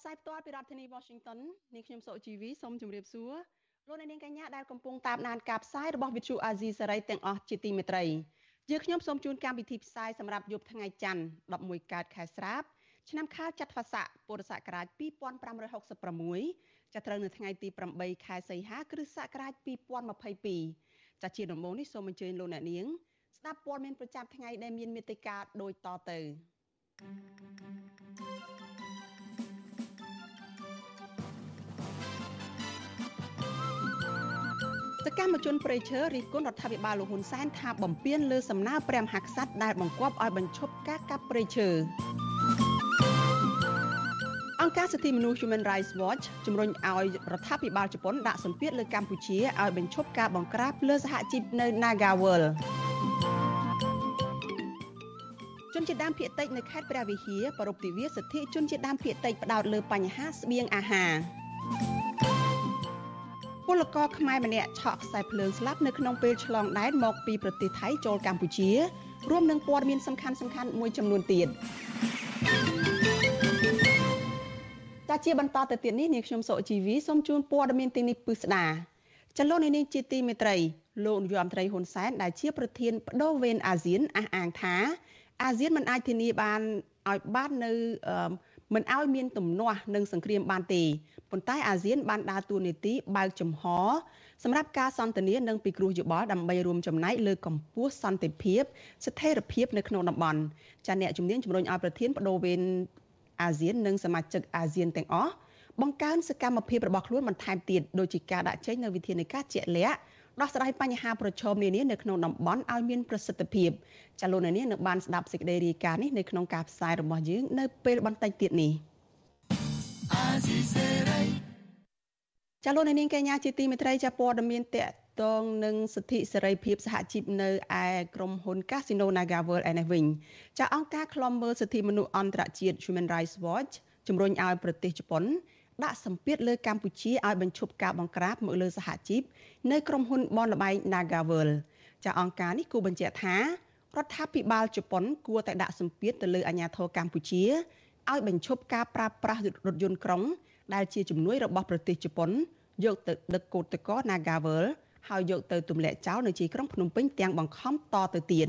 ផ្សាយផ្ទាល់ពីរដ្ឋធានី Washington នាងខ្ញុំសុជីវីសូមជម្រាបសួរលោកអ្នកនាងកញ្ញាដែលកំពុងតាមដានការផ្សាយរបស់ Vuthu Azizi Serai ទាំងអស់ជាទីមេត្រីយើងខ្ញុំសូមជូនកម្មវិធីផ្សាយសម្រាប់យប់ថ្ងៃច័ន្ទ11កើតខែស្រាបឆ្នាំខាលចត្វាស័កពុរសករាជ2566ចាប់ត្រូវនៅថ្ងៃទី8ខែសីហាគ្រិស្តសករាជ2022ចាជាដំបូងនេះសូមអញ្ជើញលោកអ្នកនាង ស្ដាប់ព័ត៌មានប្រចាំថ្ងៃដែលមានមេត្តាដូចតទៅ សកម្មជនប្រៃឈើរិះគន់រដ្ឋាភិបាលលោកហ៊ុនសែនថាបំពានលើសំណើព្រះមហាក្សត្រដែលបង្គាប់ឲ្យបញ្ឈប់ការកាប់ព្រៃឈើអង្គការសិទ្ធិមនុស្ស Human Rights Watch ជំរុញឲ្យរដ្ឋាភិបាលជប៉ុនដាក់សម្ពាធលើកម្ពុជាឲ្យបញ្ឈប់ការបង្ក្រាបលើសហជីពនៅ Nagawal ជនជាតិដើមភាគតិចនៅខេត្តព្រះវិហារប្រពៃទិវាសិទ្ធិជនជាតិដើមភាគតិចផ្ដោតលើបញ្ហាស្បៀងអាហារ ពលករខ្មែរម្នាក់ឆក់ខ្សែភ្លើងស្លាប់នៅក្នុងពេលឆ្លងដែនមកពីប្រទេសថៃចូលកម្ពុជារួមនឹងព័ត៌មានសំខាន់សំខាន់មួយចំនួនទៀតចាជាបន្តទៅទៀតនេះនាងខ្ញុំសុជីវីសូមជូនព័ត៌មានទីនេះពិស្ដាចលនានេះជាទីមេត្រីលោកនាយរដ្ឋមន្ត្រីហ៊ុនសែនដែលជាប្រធានបដូវវេនអាស៊ានអះអាងថាអាស៊ានមិនអាចធានាបានឲ្យបាននៅ មិនឲ្យមានទំនាស់និងសង្គ្រាមបានទេប៉ុន្តែអាស៊ានបានដើរតួនាទីបើកចំហសម្រាប់ការសន្ទនានិងពិគ្រោះយោបល់ដើម្បីរួមចំណែកលើកម្ពស់សន្តិភាព ស្ថិរភាពនៅក្នុងតំបន់ចាអ្នកជំនាញជំរុញឲ្យប្រធានបដូវវេនអាស៊ាននិងសមាជិកអាស៊ានទាំងអស់បង្កើនសកម្មភាពរបស់ខ្លួនបន្ថែមទៀតដូចជាការដាក់ចេញនូវវិធានការជាក់លាក់ ដោះស្រាយបញ្ហាប្រឈមនានានៅក្នុងតំបន់ឲ្យមានប្រសិទ្ធភាពចាលោកនាងនឹងបានស្ដាប់សេចក្តីរាយការណ៍នេះនៅក្នុងការផ្សាយរបស់យើងនៅពេលបន្តិចទៀតនេះចាលោកនាងកញ្ញាជាទីមេត្រីចាព័ត៌មានតកតងនឹងសិទ្ធិសេរីភាពសហជីពនៅឯក្រុមហ៊ុន Casino NagaWorld ឯនេះវិញចាអង្គការឃ្លាំមើលសិទ្ធិមនុស្សអន្តរជាតិ Human Rights Watch ជំរុញឲ្យប្រទេសជប៉ុន ដាក់សម្ពាធលើកម្ពុជាឲ្យបញ្ឈប់ការបង្ក្រាបមកលើសហជីពនៅក្រុមហ៊ុនបនលបែង Nagavel ចាអង្គការនេះគូបញ្ជាក់ថារដ្ឋាភិបាលជប៉ុនគួរតែដាក់សម្ពាធទៅលើអាជ្ញាធរកម្ពុជាឲ្យបញ្ឈប់ការប្រើប្រាស់រថយន្តក្រុង ដែលជាជំនួយរបស់ប្រទេសជប៉ុន យកទៅដឹកកោតក្រ Nagavel ហើយយកទៅទម្លាក់ចោលនៅទីក្រុងភ្នំពេញទាំងបង្ខំតទៅទៀត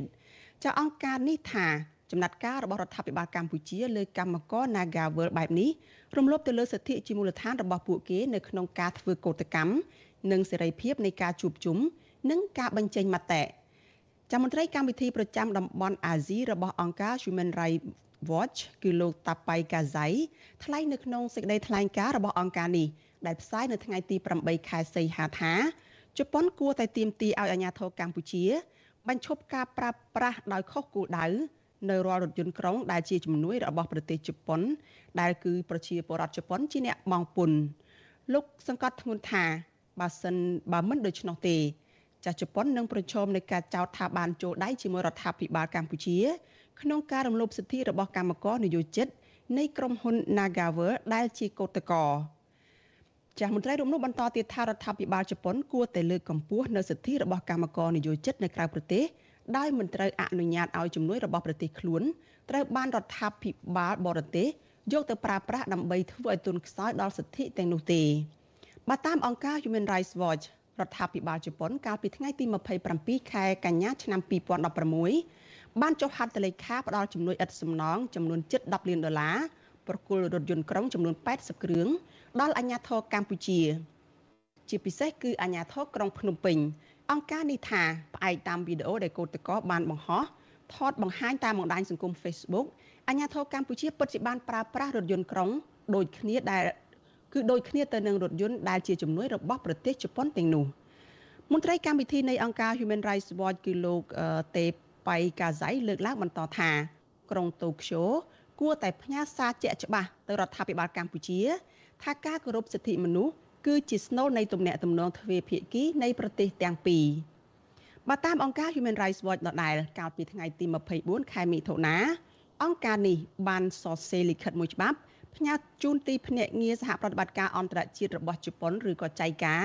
ចាអង្គការនេះថា ចំណាត់ការរបស់រដ្ឋាភិបាលកម្ពុជាលើកម្មករ Nagavel បែបនេះរំលោភទៅលើសិទ្ធិជាមូលដ្ឋានរបស់ពួកគេនៅក្នុងការធ្វើកោតកម្មនិងសេរីភាពនៃការជួបជុំនិងការបញ្ចេញមតិចាំមន្ត្រីកម្មវិធីប្រចាំតំបន់អាស៊ីរបស់អង្គការ Human Rights Watch គឺលោកតាប៉ៃកាហ្សៃថ្លែងនៅក្នុងសេចក្តីថ្លែងការណ៍របស់អង្គការនេះដែលផ្សាយនៅថ្ងៃទី8ខែសីហាថាជប៉ុនគួរតែទាមទារឲ្យអាជ្ញាធរកម្ពុជាបញ្ឈប់ការប្រើប្រាស់ដោយខុសគោលដៅ នៅរាល់រថយន្តក្រុងដែលជាជំនួយរបស់ប្រទេសជប៉ុន ដែលគឺប្រជាពលរដ្ឋជប៉ុនជាអ្នកបង់ពន្ធលោកសង្កត់ធ្ងន់ថាបើសិនបើមិនដូច្នោះទេ ចាស់ជប៉ុននឹងប្រឈមនឹងការចោទថាបានចូលដៃជាមួយរដ្ឋាភិបាលកម្ពុជា ក្នុងការរំលោភសិទ្ធិរបស់កម្មករនយោជិត នៃក្រុមហ៊ុន Nagavel ដែលជាកោតក្រចាស់មន្ត្រីរំនោះបន្តទៀតថារដ្ឋាភិបាលជប៉ុនគួរតែលើកកម្ពស់នៅសិទ្ធិរបស់កម្មករនយោជិតនៅក្រៅប្រទេស ដោយមិនត្រូវអនុញ្ញាតឲ្យជំនួយរបស់ប្រទេសខ្លួនត្រូវបានរដ្ឋាភិបាលបរទេសយកទៅប្រើប្រាស់ដើម្បីធ្វើឲ្យទុនខ្សោយដល់សិទ្ធិទាំងនោះទេបើតាមអង្គការ Human Rights Watch រដ្ឋាភិបាលជប៉ុនកាលពីថ្ងៃទី27ខែកញ្ញាឆ្នាំ2016បានចុះហត្ថលេខាផ្ដល់ជំនួយឥតសំណងចំនួនជិត10លានដុល្លារប្រគល់រថយន្តក្រុងចំនួន80គ្រឿងដល់អាជ្ញាធរកម្ពុជា ជាពិសេសគឺអាជ្ញាធរក្រុងភ្នំពេញ អង្គការនេះថាផ្អែកតាមវីដេអូដែលកោតក្របានបង្ហោះថតបង្ហាញតាមបណ្ដាញសង្គម Facebook អាញាធរកម្ពុជាពិតជាបានប្រើប្រាស់រថយន្តក្រុងដូចគ្នាដែលគឺដូចគ្នាទៅនឹងរថយន្តដែលជាជំនួយរបស់ប្រទេសជប៉ុនទាំងនោះមន្ត្រីកម្មវិធីនៃអង្គការ Human Rights Watch គឺលោកតេបៃកាហ្សៃលើកឡើងបន្តថាក្រុងតូក្យូគួរតែផ្ញើសារជាក់ច្បាស់ទៅរដ្ឋាភិបាលកម្ពុជា ថាការគោរពសិទ្ធិមនុស្ស គឺជាស្នូលនៃទំនាក់ទំនងទ្វេភាគីនៃប្រទេសទាំងពីរបើតាមអង្គការ Human Rights Watch ដដែលកាលពីថ្ងៃទី24ខែមិថុនាអង្គការនេះបានសរសេរលិខិតមួយច្បាប់ផ្ញើជូនទីភ្នាក់ងារសហប្រតិបត្តិការអន្តរជាតិរបស់ជប៉ុនឬក៏ចៃកា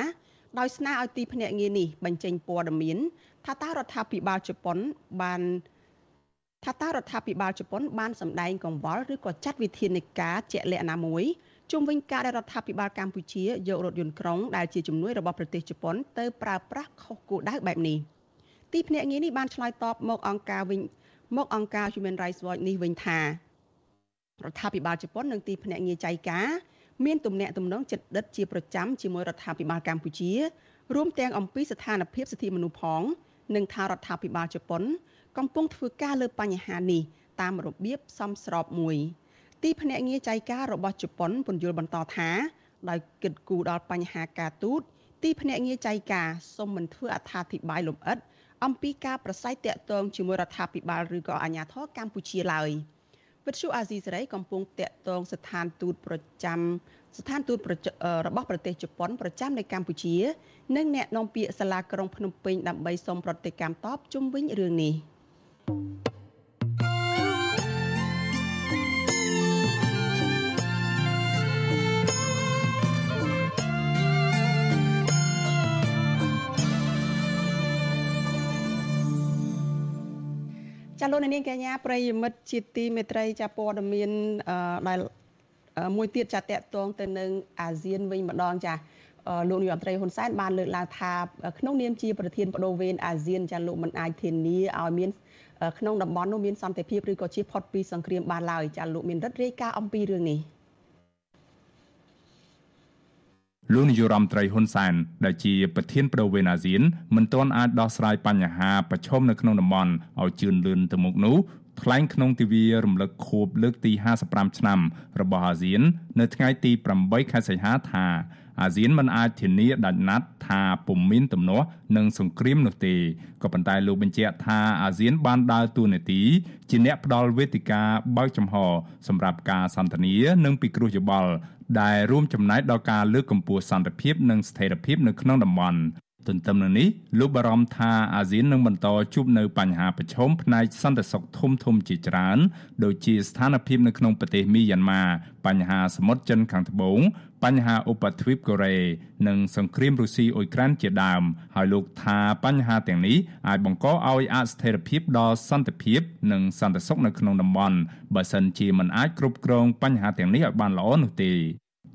ដោយស្នើឲ្យទីភ្នាក់ងារនេះបញ្ចេញព័ត៌មានថាតើរដ្ឋាភិបាលជប៉ុនបានថាតើរដ្ឋាភិបាលជប៉ុនបានសម្ដែងកង្វល់ឬក៏ចាត់វិធានការជាក់លាក់ណាមួយ ជុំវិញការដែលរដ្ឋាភិបាលកម្ពុជាយករថយន្តក្រុងដែលជាជំនួយរបស់ប្រទេសជប៉ុនទៅប្រើប្រាស់ខុសគោលដៅបែបនេះទីភ្នាក់ងារនេះបានឆ្លើយតបមកអង្គការវិញមកអង្គការ Human Rights Watch នេះវិញថារដ្ឋាភិបាលជប៉ុននិងទីភ្នាក់ងារចៃកាមានទំនាក់ទំនងជិតដិតជាប្រចាំជាមួយរដ្ឋាភិបាលកម្ពុជារួមទាំងអំពីស្ថានភាពសិទ្ធិមនុស្សផង និងថារដ្ឋាភិបាលជប៉ុន កំពុងធ្វើការលើបញ្ហានេះតាមរបៀបសមស្របមួយ ទីភ្នាក់ងារចៃការរបស់ជប៉ុនពន្យល់បន្តថាដោយគិតគូរដល់បញ្ហាការទូតទីភ្នាក់ងារចៃការសូមមិនធ្វើអត្ថាធិប្បាយលម្អិតអំពីការប្រស័យតាក់ទងជាមួយរដ្ឋាភិបាលឬក៏អាជ្ញាធរកម្ពុជាឡើយវិទ្យុអាស៊ីសេរីកំពុងតាក់ទងស្ថានទូតប្រចាំស្ថានទូតរបស់ប្រទេសជប៉ុនប្រចាំនៅកម្ពុជា និងអ្នកនាំពាក្យសាលាក្រុងភ្នំពេញដើម្បីសូមប្រតិកម្មតបជុំវិញរឿងនេះ។ ចាលោកនាងកញ្ញាប្រិយមិត្តជាទីមេត្រីចាព័ត៌មានដែលមួយទៀតចាតកតងទៅនឹងអាស៊ានវិញម្ដងចាលោកនាយរដ្ឋមន្ត្រីហ៊ុនសែនបានលើកឡើងថាក្នុងនាមជាប្រធានបដូវវេនអាស៊ានចាលោកមិនអាចធានាឲ្យមានក្នុងតំបន់នោះមានសន្តិភាពឬក៏ជៀសផុតពីសង្គ្រាមបានឡើយចាលោកមានរដ្ឋរាយការណ៍អំពីរឿងនេះ លោកនាយរដ្ឋមន្ត្រីហ៊ុនសែនដែលជាប្រធានបដូវវេនអាស៊ានមិនទាន់អាចដោះស្រាយបញ្ហាប្រឈមនៅក្នុងតំបន់ឲ្យជឿនលឿនទៅមុខនោះថ្លែងក្នុងទិវារំលឹកខួបលើកទី55ឆ្នាំរបស់អាស៊ាន នៅថ្ងៃទី8ខែសីហាថា អាស៊ានមិនអាចធានាដាច់ណាត់ថាពុំមានទំនាស់និងសង្គ្រាមនោះទេក៏ប៉ុន្តែលោកបញ្ជាក់ថាអាស៊ានបានដើរតួនាទីជាអ្នកផ្ដល់វេទិកាបើកចំហសម្រាប់ការសន្ទនានិងពិគ្រោះយោបល់ដែលរួមចំណែកដល់ការលើកកម្ពស់សន្តិភាពនិងស្ថិរភាពនៅក្នុងតំបន់ទន្ទឹមនឹងនេះលោកបារម្ភថាអាស៊ាននឹងបន្តជួបនៅបញ្ហាប្រឈមផ្នែកសន្តិសុខធំធំជាច្រើន ដូចជាស្ថានភាពនៅក្នុងប្រទេសមីយ៉ាន់ម៉ាបញ្ហាសមុទ្រចិនខាងត្បូង បញ្ហាឧបទ្វីបកូរ៉េនិងសង្គ្រាមរុស្ស៊ីអ៊ុយក្រែនជាដើមហើយលោកថាបញ្ហាទាំងនេះអាចបង្កឲ្យអស្ថិរភាពដល់សន្តិភាពនិងសន្តិសុខនៅក្នុងតំបន់បើសិនជាមិនអាចគ្រប់គ្រងបញ្ហាទាំងនេះឲ្យបានល្អនោះទេ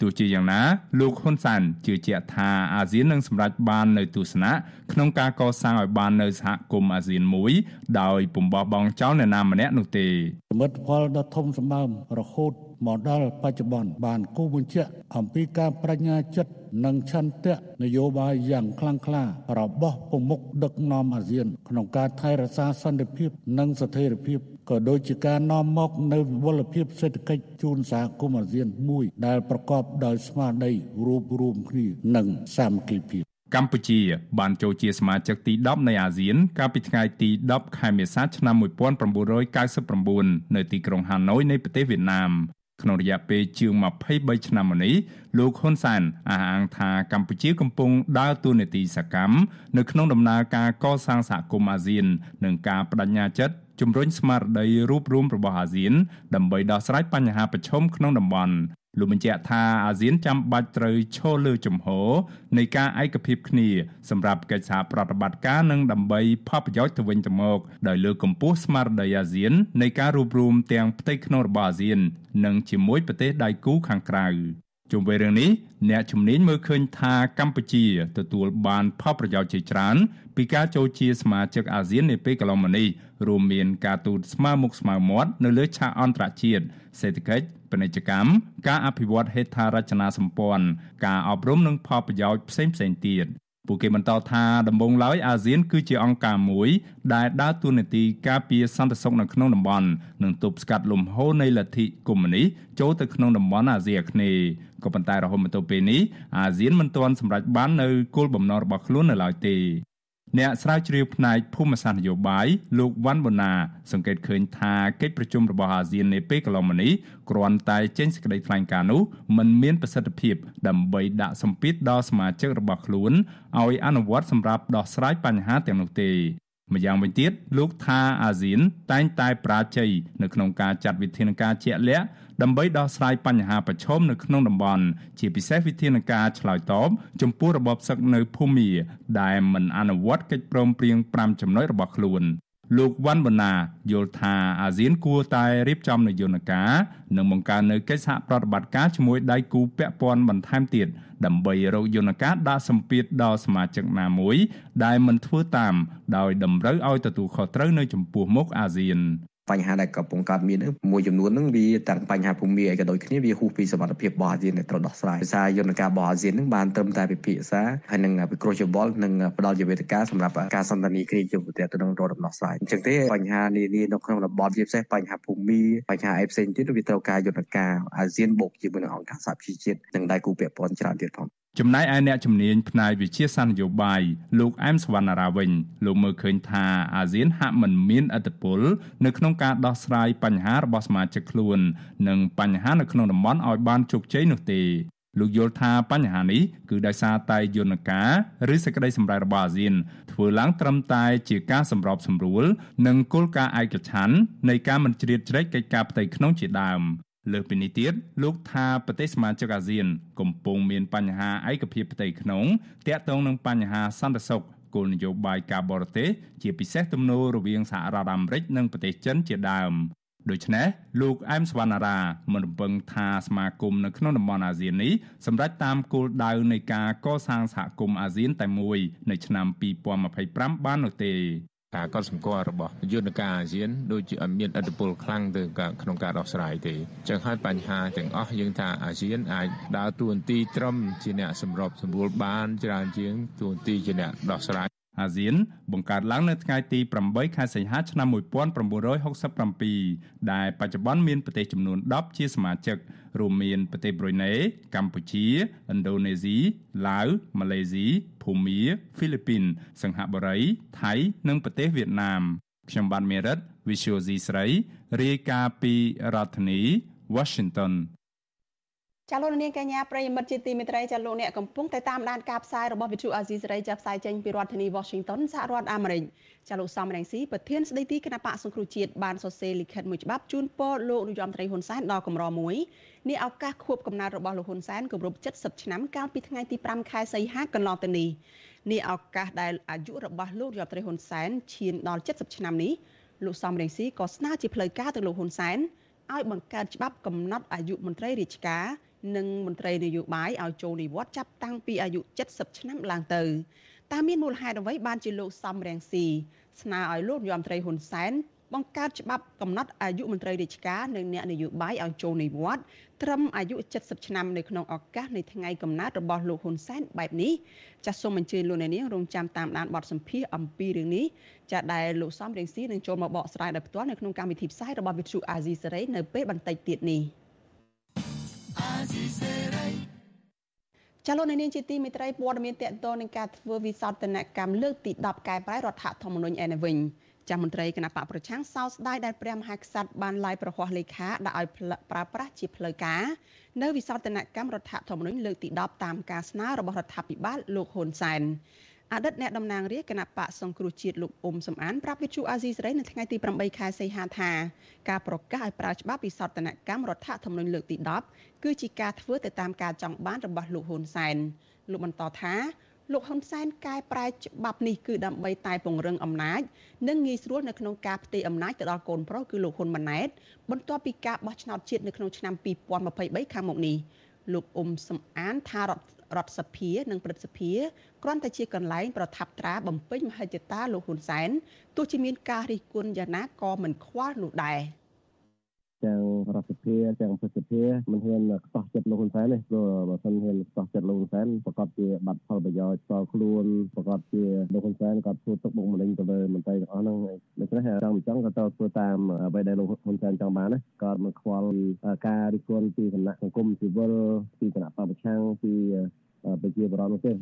ទោះជាយ៉ាងណាលោកហ៊ុនសែនជឿជាក់ថាអាស៊ាននឹងសម្រេចបាននៅទស្សនៈក្នុងការកសាងឲ្យបាននៅសហគមន៍អាស៊ានមួយដោយពំបោះបង់ចោលអ្នកណាម្នាក់នោះទេសមិទ្ធផលដ៏ធំសម្បើមរហូត មកដល់បច្ចុប្បន្នបានគូបញ្ជាក់អំពីការបញ្ញាចិត្តនិងឆន្ទៈនយោបាយយ៉ាងខ្លាំងក្លារបស់ប្រមុខដឹកនាំអាស៊ាន ក្នុងការថែរក្សាសន្តិភាព និងស្ថិរភាពក៏ដូចជាការនាំមកនៅវិវលភាពសេដ្ឋកិច្ចជូនសហគមន៍អាស៊ានមួយ ដែលប្រកបដោយស្មារតីរួបរวมគ្នានិងសាមគ្គីភាពកម្ពុជាបានចូលជាសមាជិកទី10នៃអាស៊ាន កាលពីថ្ងៃទី10ខែមេសាឆ្នាំ1999នៅទីក្រុងហាណូយនៃប្រទេសវៀតណាម ក្នុងរយៈពេលជាង23ឆ្នាំមកនេះលោកហ៊ុនសែនអះអាងថាកម្ពុជាកំពុងដើរតួនាទីសកម្មនៅក្នុងដំណើរការកសាងសហគមន៍អាស៊ាន និងការបដិញ្ញាចិត្តជំរុញស្មារតីរួបរวมរបស់អាស៊ានដើម្បីដោះស្រាយបញ្ហាប្រឈមក្នុងតំបន់ លោកបញ្ជាក់ថាអាស៊ានចាំបាច់ត្រូវឈរលើជំហរនៃការឯកភាពគ្នាសម្រាប់កិច្ចសហប្រតិបត្តិការនិងដើម្បីផលប្រយោជន៍ទៅវិញទៅមកដោយលើកកម្ពស់ស្មារតីអាស៊ាននៃការរួបរวมទាំងផ្ទៃក្នុងរបស់អាស៊ាន និងជាមួយប្រទេសដៃគូខាងក្រៅ ជុំវិញរឿងនេះអ្នកជំនាញមើលឃើញថាកម្ពុជាទទួលបានផលប្រយោជន៍ជាច្រើនពីការចូលជាសមាជិកអាស៊ាននាពេលកន្លងមកនេះរួមមានការទូតស្មើមុខស្មើមាត់នៅលើឆាកអន្តរជាតិសេដ្ឋកិច្ចពាណិជ្ជកម្មការអភិវឌ្ឍហេដ្ឋារចនាសម្ព័ន្ធការអប់រំនិងផលប្រយោជន៍ផ្សេងៗទៀត ពួកគេបន្តថាដំបូងឡើយអាស៊ានគឺជាអង្គការមួយដែលដើរតួនាទីការពារសន្តិសុខនៅក្នុងតំបន់និងទប់ស្កាត់លំហូរនៃលទ្ធិកុម្មុយនីសចូលទៅក្នុងតំបន់អាស៊ីអាគ្នេយ៍ក៏ប៉ុន្តែរហូតមកទល់ពេលនេះអាស៊ានមិនទាន់សម្រេចបាននៅគោលបំណងរបស់ខ្លួននៅឡើយទេ អ្នកស្រាវជ្រាវផ្នែកភូមិសាស្ត្រនយោបាយលោកវ៉ាន់បូណា សង្កេតឃើញថាកិច្ចប្រជុំរបស់អាស៊ាននាពេលកន្លងមកនេះគ្រាន់តែចេញសេចក្តីថ្លែងការណ៍នោះមិនមានប្រសិទ្ធភាពដើម្បីដាក់សម្ពាធដល់សមាជិករបស់ខ្លួនឲ្យអនុវត្តសម្រាប់ដោះស្រាយបញ្ហាទាំងនោះទេម្យ៉ាងវិញទៀតលោកថាអាស៊ានតែងតែប្រាជ័យនៅក្នុងការចាត់វិធានការជាក់លាក់ ដើម្បីដោះស្រាយបញ្ហាប្រឈមនៅក្នុងតំបន់ជាពិសេសវិធានការឆ្លើយតបចំពោះរបបសឹកនៅភូមាដែលមិនអនុវត្តកិច្ចព្រមព្រៀង5ចំណុចរបស់ខ្លួនលោកវ៉ាន់បណាយល់ថាអាស៊ានគួរតែរៀបចំនយោបាយការនិងបង្កើននៅកិច្ចសហប្រតិបត្តិការជាមួយដៃគូពាក់ព័ន្ធបន្ថែមទៀតដើម្បីរកយន្តការដាក់សម្ពាធដល់សមាជិកណាមួយដែលមិនធ្វើតាមដោយតម្រូវឲ្យទទួលខុសត្រូវនៅចំពោះមុខអាស៊ាន បញ្ហាដែលកំពុងកើតមានមួយចំនួនហ្នឹងវាទាំងបញ្ហាភូមិអីក៏ដូចគ្នាវាហួសពីសមត្ថភាពរបស់អាស៊ានដែលត្រូវដោះស្រាយភាសាយន្តការរបស់អាស៊ានហ្នឹងបានត្រឹមតែពិភាក្សាហើយនឹងពិគ្រោះយោបល់និងផ្ដល់ជាវេទិកាសម្រាប់ការសន្ទនាគ្នាជាប្រទេសទៅនឹងរកដំណោះស្រាយអញ្ចឹងទេបញ្ហានានានៅក្នុងតំបន់ជាពិសេសបញ្ហាភូមិបញ្ហាអីផ្សេងទៀតវាត្រូវការយន្តការអាស៊ានបូកជាមួយនឹងអង្គការសហជីវជាតិនិងដៃគូពាក់ព័ន្ធច្រើនទៀតផង ចំណែកឯអ្នកជំនាញផ្នែកវិជាសាស្ត្រនយោបាយលោកអែមសវណ្ណារាវិញលោកមើលឃើញថាអាស៊ានហាក់មិនមានឥទ្ធិពលនៅក្នុងការដោះស្រាយបញ្ហារបស់សមាជិកខ្លួននិងបញ្ហានៅក្នុងតំបន់ឲ្យបានជោគជ័យនោះទេលោកយល់ថាបញ្ហានេះគឺដោយសារតែយន្តការឬសេចក្តីសម្រេចរបស់អាស៊ានធ្វើឡើងត្រឹមតែជាការសម្របសម្រួលនិងគោលការណ៍ឯកច្ឆ័ន្ទនៃការមិនជ្រៀតជ្រែកកិច្ចការផ្ទៃក្នុងជាដើម លើសពីនេះទៀតលោកថាប្រទេសសមាជិកអាស៊ាន កំពុងមានបញ្ហាឯកភាពផ្ទៃក្នុងទាក់ទងនឹងបញ្ហាសន្តិសុខគោលនយោបាយការបរទេសជាពិសេសទំនោររវាងសហរដ្ឋអាមេរិកនិងប្រទេសចិនជាដើមដូច្នេះលោកអែមសវណ្ណារាមិនរំពឹងថាសមាគមនៅក្នុងតំបន់អាស៊ាននេះសម្រេចតាមគោលដៅនៃការកសាងសហគមន៍អាស៊ានតែមួយនៅឆ្នាំ2025បាននោះទេ ការកត់សម្គាល់របស់យន្តការអាស៊ានដូចជាមានឥទ្ធិពលខ្លាំងទៅក្នុងការដោះស្រាយទេចឹងហើយបញ្ហាទាំងអស់យើងថាអាស៊ានអាចដើរតួនាទីត្រឹមជាអ្នកសម្របសម្រួលបានច្រើនជាងតួនាទីជាអ្នកដោះស្រាយអាស៊ានបង្កើតឡើងនៅថ្ងៃទី8ខែសីហាឆ្នាំ1967ដែលបច្ចុប្បន្នមានប្រទេសចំនួន10ជាសមាជិក រួមមានប្រទេសប្រ៊ុយណេកម្ពុជាឥណ្ឌូនេស៊ីឡាវម៉ាឡេស៊ីភូមាហ្វីលីពីន សិង្ហបុរីថៃ និងប្រទេសវៀតណាមខ្ញុំបានមេរិត Visual C ស្រីរាយការណ៍ពីរដ្ឋធានី Washington ចាលោកនាងកញ្ញាប្រិយមិត្តជាទីមេត្រីចាលោកអ្នកកំពុងតែតាមដានការផ្សាយរបស់វិទ្យុអាស៊ីសេរីចាផ្សាយចេញពីរដ្ឋធានី Washington សហរដ្ឋអាមេរិកចាលោកសំរងស៊ីប្រធានស្ដីទីគណៈបកសង្គ្រោះជាតិបានសរសេរលិខិតមួយច្បាប់ជូនពរលោកនាយរដ្ឋមន្ត្រីហ៊ុនសែនដល់កម្រមួយនេះឱកាសខួបកំណើតរបស់លោកហ៊ុនសែនគម្រប់70ឆ្នាំកាលពីថ្ងៃទី5ខែសីហាកន្លងទៅនេះនេះឱកាសដែលអាយុរបស់លោករដ្ឋមន្ត្រីហ៊ុនសែនឈានដល់70ឆ្នាំនេះលោកសំរងស៊ីក៏ស្នើជាផ្លូវការទៅលោកហ៊ុនសែនឲ្យបង្កើតច្បាប់កំណត់អាយុមន្ត្រីរាជការ និងមន្ត្រីនយោបាយឲ្យចូលនិវត្តន៍ចាប់តាំងពីអាយុ70ឆ្នាំឡើងទៅតើមានមូលហេតុអ្វីបានជាលោកសំរងស៊ីស្នើឲ្យលោកនាយរដ្ឋមន្ត្រីហ៊ុនសែនបង្កើតច្បាប់កំណត់អាយុមន្ត្រីរាជការនិងអ្នកនយោបាយឲ្យចូលនិវត្តន៍ត្រឹមអាយុ70ឆ្នាំនៅក្នុងឱកាសនៃថ្ងៃកំណើតរបស់លោកហ៊ុនសែនបែបនេះចាសសូមអញ្ជើញលោកអ្នកនាងរងចាំតាមដានបទសម្ភាសអំពីរឿងនេះចាសដែលលោកសំរងស៊ីនឹងចូលមកបកស្រាយដោយផ្ទាល់នៅក្នុងកម្មវិធីផ្សាយរបស់វិទ្យុអាស៊ីសេរីនៅពេលបន្តិចទៀតនេះ។ ចាលោកនាងជាទីមេត្រីព័ត៌មានតកតនឹងការធ្វើវិសោធនកម្មលើកទី10កែប្រែរដ្ឋធម្មនុញ្ញឯនេះវិញចាមន្ត្រីគណៈបកប្រឆាំងសោស្ដាយដែលព្រះមហាក្សត្របានឡាយប្រហោះលេខាដាក់ឲ្យប្រើប្រាស់ជាផ្លូវការនៅវិសោធនកម្មរដ្ឋធម្មនុញ្ញលើកទី10តាមការស្នើរបស់រដ្ឋាភិបាលលោកហ៊ុនសែន អតីតអ្នកតំណាងរាជគណៈបកសង្គ្រោះជាតិលោកអ៊ុំសំអានប្រាប់វិទ្យុអាស៊ីសេរីនៅថ្ងៃទី8ខែសីហាថាការប្រកាសឲ្យប្រើច្បាប់វិសោធនកម្មរដ្ឋធម្មនុញ្ញលើកទី10គឺជាការធ្វើទៅតាមការចង់បានរបស់លោកហ៊ុនសែនលោកបន្តថាលោកហ៊ុនសែនកែប្រែច្បាប់នេះគឺដើម្បីតែពង្រឹងអំណាចនិងងាយស្រួលនៅក្នុងការផ្ទេរអំណាចទៅដល់កូនប្រុសគឺលោកហ៊ុនម៉ាណែតបន្ទាប់ពីការបោះឆ្នោតជាតិនៅក្នុងឆ្នាំ2023ខាងមុខនេះលោកអ៊ុំសំអានថារដ្ឋ រដ្ឋសភា និងព្រឹទ្ធសភាគ្រាន់តែជាកន្លែងប្រថាប់ត្រាបំពេញមហិច្ឆតាលោកហ៊ុនសែនទោះជាមានការរិះគន់យ៉ាងណាក៏មិនខ្វល់នោះដែរ ទាំងរដ្ឋសភាទាំងប្រសិទ្ធភាពមិនហ៊ានខ្សោះចិត្តលោកហ៊ុនសែនទេព្រោះបើមិនហ៊ានខ្សោះចិត្តលោកហ៊ុនសែនប្រកបជាបាត់ផលប្រយោជន៍តខ្លួនប្រកបជាលោកហ៊ុនសែនក៏ធ្វើទុកបុកម្នេញទៅលើមន្ត្រីទាំងអស់ហ្នឹងដូច្នេះចង់មិនចង់ក៏ទៅធ្វើតាមអ្វីដែលលោកហ៊ុនសែនចង់បានណាក៏មិនខ្វល់ការរិះគន់ពីគណៈសង្គមស៊ីវិលពីគណៈបព្វឆាំងពី ប្រជាបរតនោះទេធ្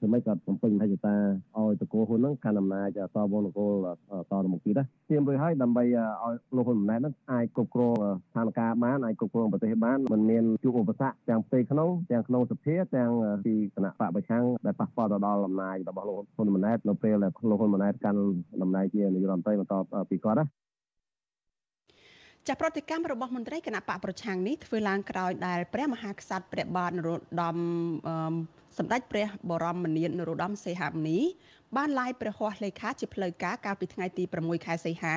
វើម៉េចគាត់បំពេញមហិច្ឆតាឲ្យតកូលហ៊ុនហ្នឹងកាន់អំណាចតវងនគរតទៅមុខទៀតណាទៀមរួចហើយដើម្បីឲ្យលោកហ៊ុនម៉ាណែតហ្នឹងអាចគ្រប់គ្រងស្ថានភាពបានអាចគ្រប់គ្រងប្រទេសបានមិនមានជួបឧបសគ្គទាំងផ្ទៃក្នុងទាំងក្នុងសភាទាំងពីគណៈបកប្រឆាំងដែលប៉ះពាល់ទៅដល់អំណាចរបស់លោកហ៊ុនម៉ាណែតនៅពេលដែលលោកហ៊ុនម៉ាណែតកាន់តំណែងជានាយករដ្ឋមន្ត្រីបន្តពីគាត់ណា ចាប្រតិកម្មរបស់មន្ត្រីគណៈបកប្រឆាំងនេះធ្វើឡើងក្រោយដែលព្រះមហាក្សត្រព្រះបាទនរោត្តមសម្ដេចព្រះបរមនាថនរោត្តមសីហមុនីបានឡាយព្រះហស្ថលេខាជាផ្លូវការកាលពីថ្ងៃទី6ខែសីហា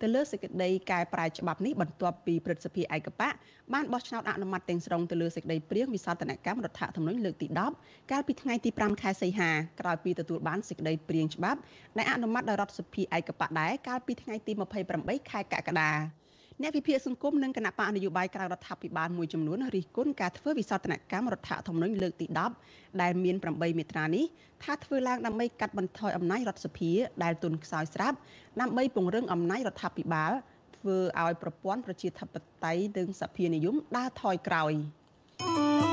ទៅលើសេចក្តីកែប្រែច្បាប់នេះបន្ទាប់ពីព្រឹទ្ធសភាឯកបកបានបោះឆ្នោតអនុម័តទាំងស្រុងទៅលើសេចក្តីព្រៀងវិសោធនកម្មរដ្ឋធម្មនុញ្ញលើកទី10កាលពីថ្ងៃទី5ខែសីហាក្រោយពីទទួលបានសេចក្តីព្រៀងច្បាប់ដែលអនុម័តដោយរដ្ឋសភាឯកបកដែរកាលពីថ្ងៃទី28ខែកក្កដា អ្នកវិភាគសង្គមនិងគណៈបកនយោបាយក្រៅរដ្ឋាភិបាលមួយចំនួនរិះគន់ការធ្វើវិសោធនកម្មរដ្ឋធម្មនុញ្ញលើកទី10ដែលមាន8មាត្រានេះថាធ្វើឡើងដើម្បីកាត់បន្ថយអំណាចរដ្ឋសភាដែលទុនខ្សោយស្រាប់ដើម្បីពង្រឹងអំណាចរដ្ឋាភិបាលធ្វើឲ្យប្រព័ន្ធប្រជាធិបតេយ្យនិងសភានិយមដើរថយក្រោយ។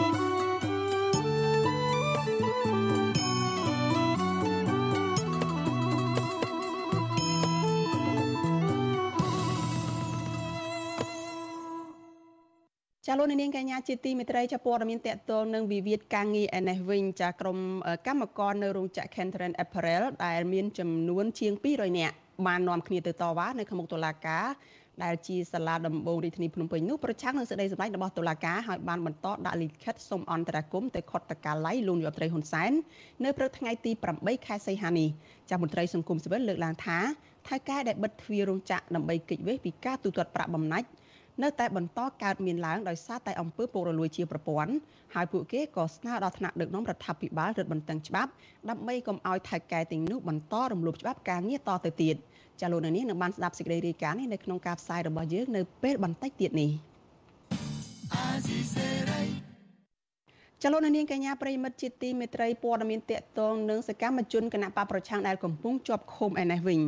ចាលោកនាងកញ្ញាជាទីមេត្រីចាព័ត៌មានតកតលនឹងវិវាទការងារឯនេះវិញចាក្រុមកម្មករនៅរោងចក្រ Kentren Apparel ដែលមានចំនួនជាង200នាក់បាននាំគ្នាទៅតវ៉ានៅក្នុងមុខតុលាការដែលជាសាលាដំបងរាជធានីភ្នំពេញនោះប្រឆាំងនឹងសេចក្តីសម្រេចរបស់តុលាការហើយបានបន្តដាក់លិខិតសុំអន្តរាគមន៍ទៅខុទ្ទកាល័យលោកនាយរដ្ឋមន្ត្រីហ៊ុនសែននៅព្រឹកថ្ងៃទី8ខែសីហានេះចាស់មន្ត្រីសង្គមស៊ីវិលលើកឡើងថាថៅកែដែលបិទទ្វាររោងចក្រដើម្បីគេចវេះពីការទូទាត់ប្រាក់បំណាច់ នៅតែបន្តកើតមានឡើងដោយសារតែអំពើពុករលួយជាប្រព័ន្ធហើយពួកគេក៏ស្នើដល់ថ្នាក់ដឹកនាំរដ្ឋាភិបាលរឹតបន្តឹងច្បាប់ដើម្បីកុំឲ្យថៅកែទាំងនោះបន្តរំលោភច្បាប់ការងារតទៅទៀតចាលោកនាងនឹងបានស្ដាប់សេចក្តីរាយការណ៍នេះនៅក្នុងការផ្សាយរបស់យើងនៅពេលបន្តិចទៀតនេះ ចលនានាងកញ្ញាប្រិមិត្តជាទីមេត្រីព័ត៌មានតកតងនឹងសកម្មជនគណៈបកប្រឆាំងដែលកំពុងជាប់ឃុំឯនេះវិញ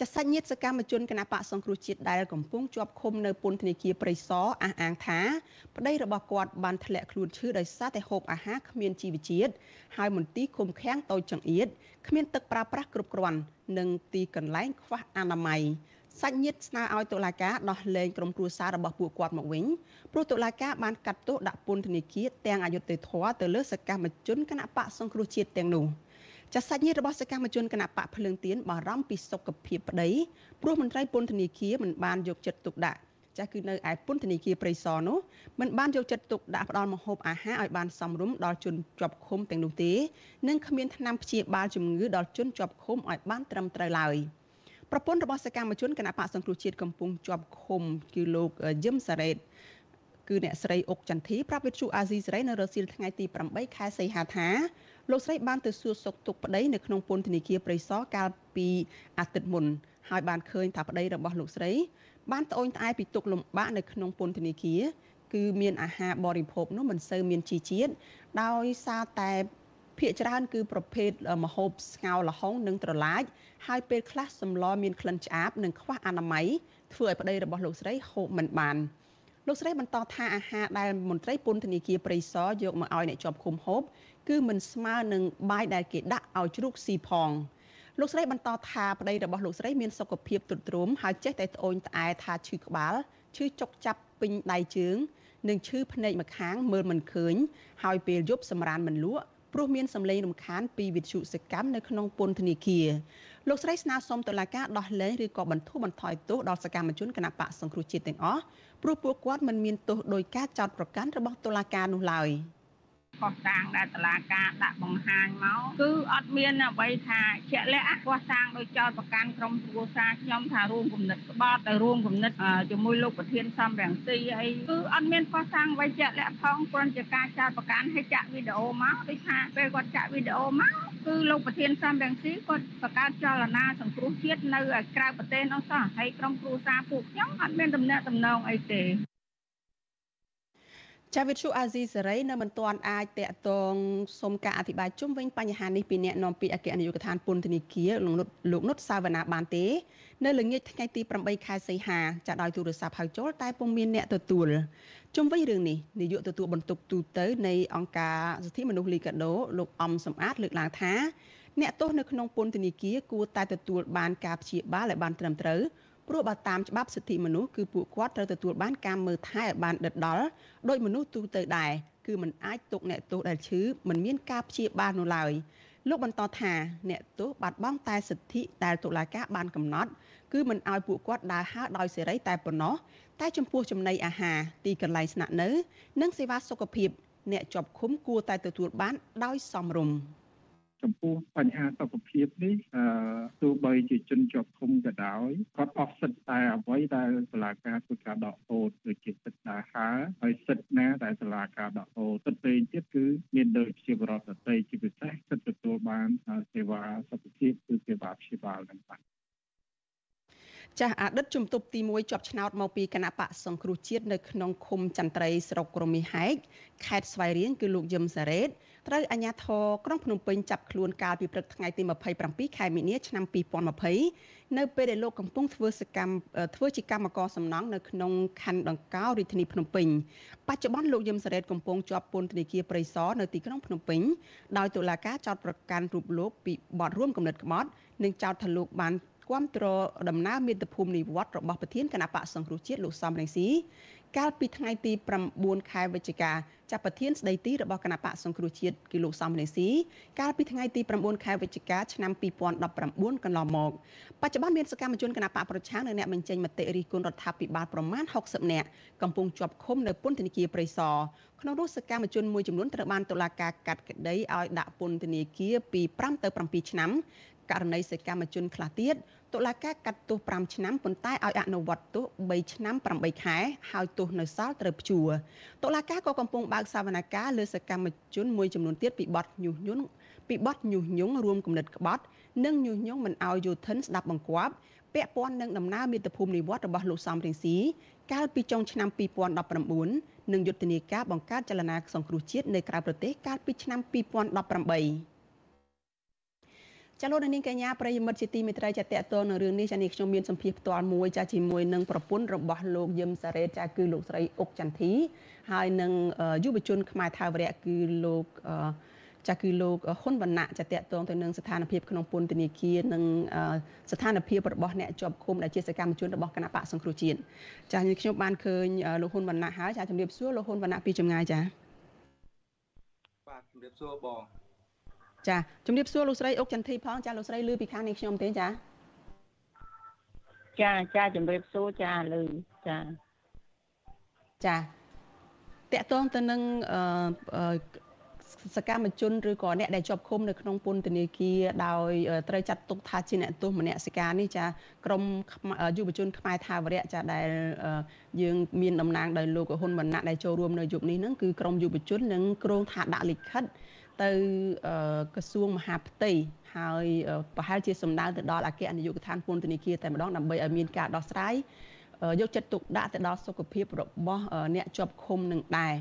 ចាសាច់ញាតិសកម្មជនគណបកសង្គ្រោះជាតិដែលកំពុងជាប់ឃុំនៅពន្ធនាគារព្រៃសរអះអាងថាប្តីរបស់គាត់បានធ្លាក់ខ្លួនឈឺដោយសារតែហូបអាហារគ្មានជីវជាតិហើយមន្ទីរឃុំឃាំងតូចចង្អៀតគ្មានទឹកប្រើប្រាស់គ្រប់គ្រាន់និងទីកន្លែងខ្វះអនាម័យ សាច់ញាតិស្នើឲ្យតុលាការដោះលែងក្រុមគ្រួសាររបស់ពួកគាត់មកវិញព្រោះតុលាការបានកាត់ទោសដាក់ពន្ធនាគារទាំងអយុត្តិធម៌ទៅលើសកម្មជនគណបកសង្គ្រោះជាតិទាំងនោះ។ចាសាច់ញាតិរបស់សកម្មជនគណៈបកភ្លើងទៀនបារម្ភពីសុខភាពប្តីព្រោះមន្ត្រីពន្ធនាគារមិនបានយកចិត្តទុកដាក់ចាស់គឺនៅឯពន្ធនាគារព្រៃសរនោះមិនបានយកចិត្តទុកដាក់ផ្ដល់ម្ហូបអាហារឲ្យបានសមរម្យដល់ជនជាប់ឃុំទាំងនោះទេនិងគ្មានថ្នាំព្យាបាលជំងឺដល់ជនជាប់ឃុំឲ្យបានត្រឹមត្រូវឡើយ ប្រពន្ធរបស់សកម្មជនគណៈបកសង្គ្រោះជាតិកំពុងជាប់ឃុំគឺលោកយឹមសារ៉េតគឺអ្នកស្រីអុកចន្ទធីប្រាប់វិទ្យុអាស៊ីសេរីនៅរសៀលថ្ងៃទី8ខែសីហាថាលោកស្រីបានទៅសួរសុខទុក្ខប្តីនៅក្នុងពន្ធនាគារព្រៃសរកាលពីអាទិត្យមុនហើយបានឃើញថាប្តីរបស់លោកស្រី បានត្អូញត្អែពីទុក្ខលំបាកនៅក្នុងពន្ធនាគារគឺមានអាហារបរិភោគនោះមិនសូវមានជីជាតិដោយសារតែ ភាគច្រើនគឺប្រភេទម្ហូបស្ងោរល្ហុងនិងត្រឡាចហើយពេលខ្លះសម្លមានក្លិនឆ្អាបនិងខ្វះអនាម័យធ្វើឲ្យប្តីរបស់លោកស្រីហូបមិនបានលោកស្រីបន្តថាអាហារដែលមន្ត្រីពន្ធនាគារព្រៃសរយកមកឲ្យអ្នកជាប់ឃុំហូបគឺមិនស្មើនឹងបាយដែលគេដាក់ឲ្យជ្រូកស៊ីផងលោកស្រីបន្តថាប្តីរបស់លោកស្រីមានសុខភាពទ្រុឌទ្រោមហើយចេះតែត្អូញត្អែថាឈឺក្បាលឈឺចុកចាប់ពេញដៃជើងនិងឈឺភ្នែកម្ខាងមើលមិនឃើញហើយពេលយប់សម្រានមិនលក់ ព្រោះមានសម្លេងរំខានពីវិទ្យុសកម្មនៅក្នុងពន្ធនាគារលោកស្រីស្នើសុំតុលាការដោះលែងឬក៏បន្ធូរបន្ថយទោសដល់សកម្មជនគណបកសង្គ្រោះជាតិទាំងអស់ព្រោះពួកគាត់មិនមានទោសដោយការចោទប្រកាន់របស់តុលាការនោះឡើយ។ ខុសតាងដែលតឡាការដាក់បង្ហាញមកគឺអត់មានអ្វីថាជាក់លាក់ខុសតាងដោយចោតប្រកាន់ក្រុមគ្រួសារខ្ញុំថារួមគំនិតក្បត់ទៅរួមគំនិតជាមួយលោកប្រធានសំរងស៊ីអីគឺអត់មានខុសតាងអ្វីជាក់លាក់ផងគ្រាន់ជាការចោតប្រកាន់ឲ្យចាក់វីដេអូមកដូចថាពេលគាត់ចាក់វីដេអូមកគឺលោកប្រធានសំរងស៊ីគាត់បង្កើតចលនាសង្គ្រោះជាតិនៅក្រៅប្រទេសនោះសោះហើយក្រុមគ្រួសារពួកខ្ញុំអត់មានដំណាក់ដំណងអីទេ ចចាវិទ្យុអាស៊ីសេរីនៅមិនទាន់អាចតាក់ទងសុំការអធិប្បាយជុំវិញបញ្ហានេះពីអ្នកនាំពាក្យអគ្គនាយកដ្ឋានពន្ធនាគារលោកនុតលោកនុតសាវណ្ណាបានទេ នៅល្ងាចថ្ងៃទី8ខែសីហាចាដោយទូរស័ព្ទហៅចូលតែពុំមានអ្នកទទួលជុំវិញរឿងនេះនាយកទទួលបន្ទុកទូតនៃអង្គការសិទ្ធិមនុស្សលីកាដូលោកអំសំអាតលើកឡើងថាអ្នកទោសនៅក្នុងពន្ធនាគារគួរតែទទួលបានការព្យាបាលឲ្យបានត្រឹមត្រូវ ព្រោះបើតាមច្បាប់សិទ្ធិមនុស្សគឺពួកគាត់ត្រូវទទួលបានការមើលថែឲ្យបានដិតដល់ដោយមនុស្សទូទៅដែរគឺมันអាចទុកអ្នកទោសដែលឈឺមិនមានការព្យាបាលនោះឡើយលោកបន្តថាអ្នកទោសបាត់បង់តែសិទ្ធិដែលតុលាការបានកំណត់គឺមិនឲ្យពួកគាត់ដើរហើរដោយសេរីតែប៉ុណ្ណោះតែចំពោះចំណីអាហារទីកន្លែងស្នាក់នៅ និងសេវាសុខភាព អ្នកជាប់ឃុំគួរតែទទួលបានដោយសមរម្យ ចំពោះបញ្ហាសុខភាពនេះអឺទោះបីជាជនជាប់ឃុំក៏ដោយគាត់អស់សិទ្ធិតែអ្វីដែលសាលាការធ្វើការដកហូតដូចជាសិទ្ធិដើរហើរហើយសិទ្ធិណាដែលសាលាការដកហូតសិទ្ធិផ្សេងទៀតគឺមានដូចជាបរិបទតីជាពិសេសសិទ្ធិទទួលបានសេវាសុខភាពគឺសេវាព្យាបាលនឹងបាទចាស់អតីតជំទប់ទី1ជាប់ឆ្នោតមកពីគណៈបកសង្គ្រោះជាតិនៅក្នុងឃុំចន្ទ្រីស្រុកក្រមីហែកខេត្តស្វាយរៀងគឺលោកយឹមសារ៉េត ត្រូវអាជ្ញាធរក្រុងភ្នំពេញចាប់ខ្លួនកាលពីព្រឹកថ្ងៃទី27ខែមីនាឆ្នាំ2020នៅពេលដែលលោកកំពុងធ្វើសកម្មធ្វើជាកម្មករសំណង់នៅក្នុងខណ្ឌដង្កោរាជធានីភ្នំពេញបច្ចុប្បន្នលោកយឹមសារ៉េតកំពុងជាប់ពន្ធនាគារព្រៃសរនៅទីក្រុងភ្នំពេញដោយតុលាការចោទប្រកាន់រូបលោកពីបទរួមគំនិតក្បត់និងចោទថាលោកបានគ្រប់គ្រងដំណើរមាតុភូមិនិវត្តរបស់ប្រធានគណៈបកសង្គ្រោះជាតិលោកសំរងស៊ី កាលពីថ្ងៃទី9ខែវិច្ឆិកាចាប់ប្រធានស្ដីទីរបស់គណៈបកសង្គ្រោះជាតិគឺលោកសំរងស៊ីកាលពីថ្ងៃទី9ខែវិច្ឆិកាឆ្នាំ2019កន្លងមកបច្ចុប្បន្នមានសកម្មជនគណៈបកប្រឆាំងនិងអ្នកបញ្ចេញមតិរិះគន់រដ្ឋាភិបាលប្រមាណ60នាក់កំពុងជាប់ឃុំនៅពន្ធនាគារព្រៃសរក្នុងនោះសកម្មជនមួយចំនួនត្រូវបានតុលាការកាត់ក្តីឲ្យដាក់ពន្ធនាគារពី5ទៅ7ឆ្នាំករណីសកម្មជនខ្លះទៀតតុលាការកាត់ទោស5ឆ្នាំប៉ុន្តែឲ្យអនុវត្តទោស3ឆ្នាំ8ខែហើយទោសនៅសល់ត្រូវព្យួរតុលាការក៏កំពុងបើកសវនកម្មលើសកម្មជនមួយចំនួនទៀតពីបទញុះញង់ពីបទញុះញង់រួមគំនិតក្បត់និងញុះញង់មិនឲ្យយោធិនស្ដាប់បង្គាប់ពាក់ព័ន្ធនឹងដំណើរមាតុភូមិនិវត្តរបស់លោកសំរងស៊ីកាលពីចុងឆ្នាំ2019និងយុទ្ធនាការបង្កើតចលនាសង្គ្រោះជាតិនៅក្រៅប្រទេសកាលពីឆ្នាំ2018 ចាលោកនាងកញ្ញាប្រិយមិត្តជាទីមេត្រីចាតតទៅនៅរឿងនេះចានេះខ្ញុំមានសម្ភារផ្ទាល់មួយចាជាមួយនឹងប្រពន្ធរបស់លោកយឹមសារ៉េតចាគឺលោកស្រីអុកចន្ទធីហើយនឹងយុវជនខ្មែរថាវរៈគឺលោកចាគឺលោកហ៊ុនវណ្ណៈចាតតងទៅនឹងស្ថានភាពក្នុងពន្ធនាគារនិងស្ថានភាពរបស់អ្នកជាប់ឃុំដែលជាសកម្មជនរបស់គណៈបកសង្គ្រោះជាតិចាខ្ញុំបានឃើញលោកហ៊ុនវណ្ណៈហើយចាជំរាបសួរលោកហ៊ុនវណ្ណៈពីចម្ងាយចាបាទជំរាបសួរបង ចាជំរាបសួរលោកស្រីអុកចន្ទធីផងចាលោកស្រីលឺពីខាងនេះខ្ញុំទេចាចាចាជំរាបសួរចាលឺចាចាតកតងទៅនឹងអឺសកម្មជនឬក៏អ្នកដែលជាប់ឃុំនៅក្នុងពន្ធនាគារដោយត្រូវចាត់ទុកថាជាអ្នកទោសមនសិការនេះចាក្រមយុវជនខ្មែរថាវរៈចាដែលយើងមានតំណាងដោយលោកហ៊ុនវណ្ណៈដែលចូលរួមនៅយុគនេះហ្នឹងគឺក្រមយុវជននឹងក្រុងថាដាក់លិខិត ទៅក្រសួងមហាផ្ទៃហើយប្រហែលជាសម្ដៅទៅដល់អគ្គនាយកដ្ឋានពន្ធនាគារតែម្ដងដើម្បីឲ្យមានការដោះស្រាយយកចិត្តទុកដាក់ទៅដល់សុខភាពរបស់អ្នកជាប់ឃុំនឹងដែរ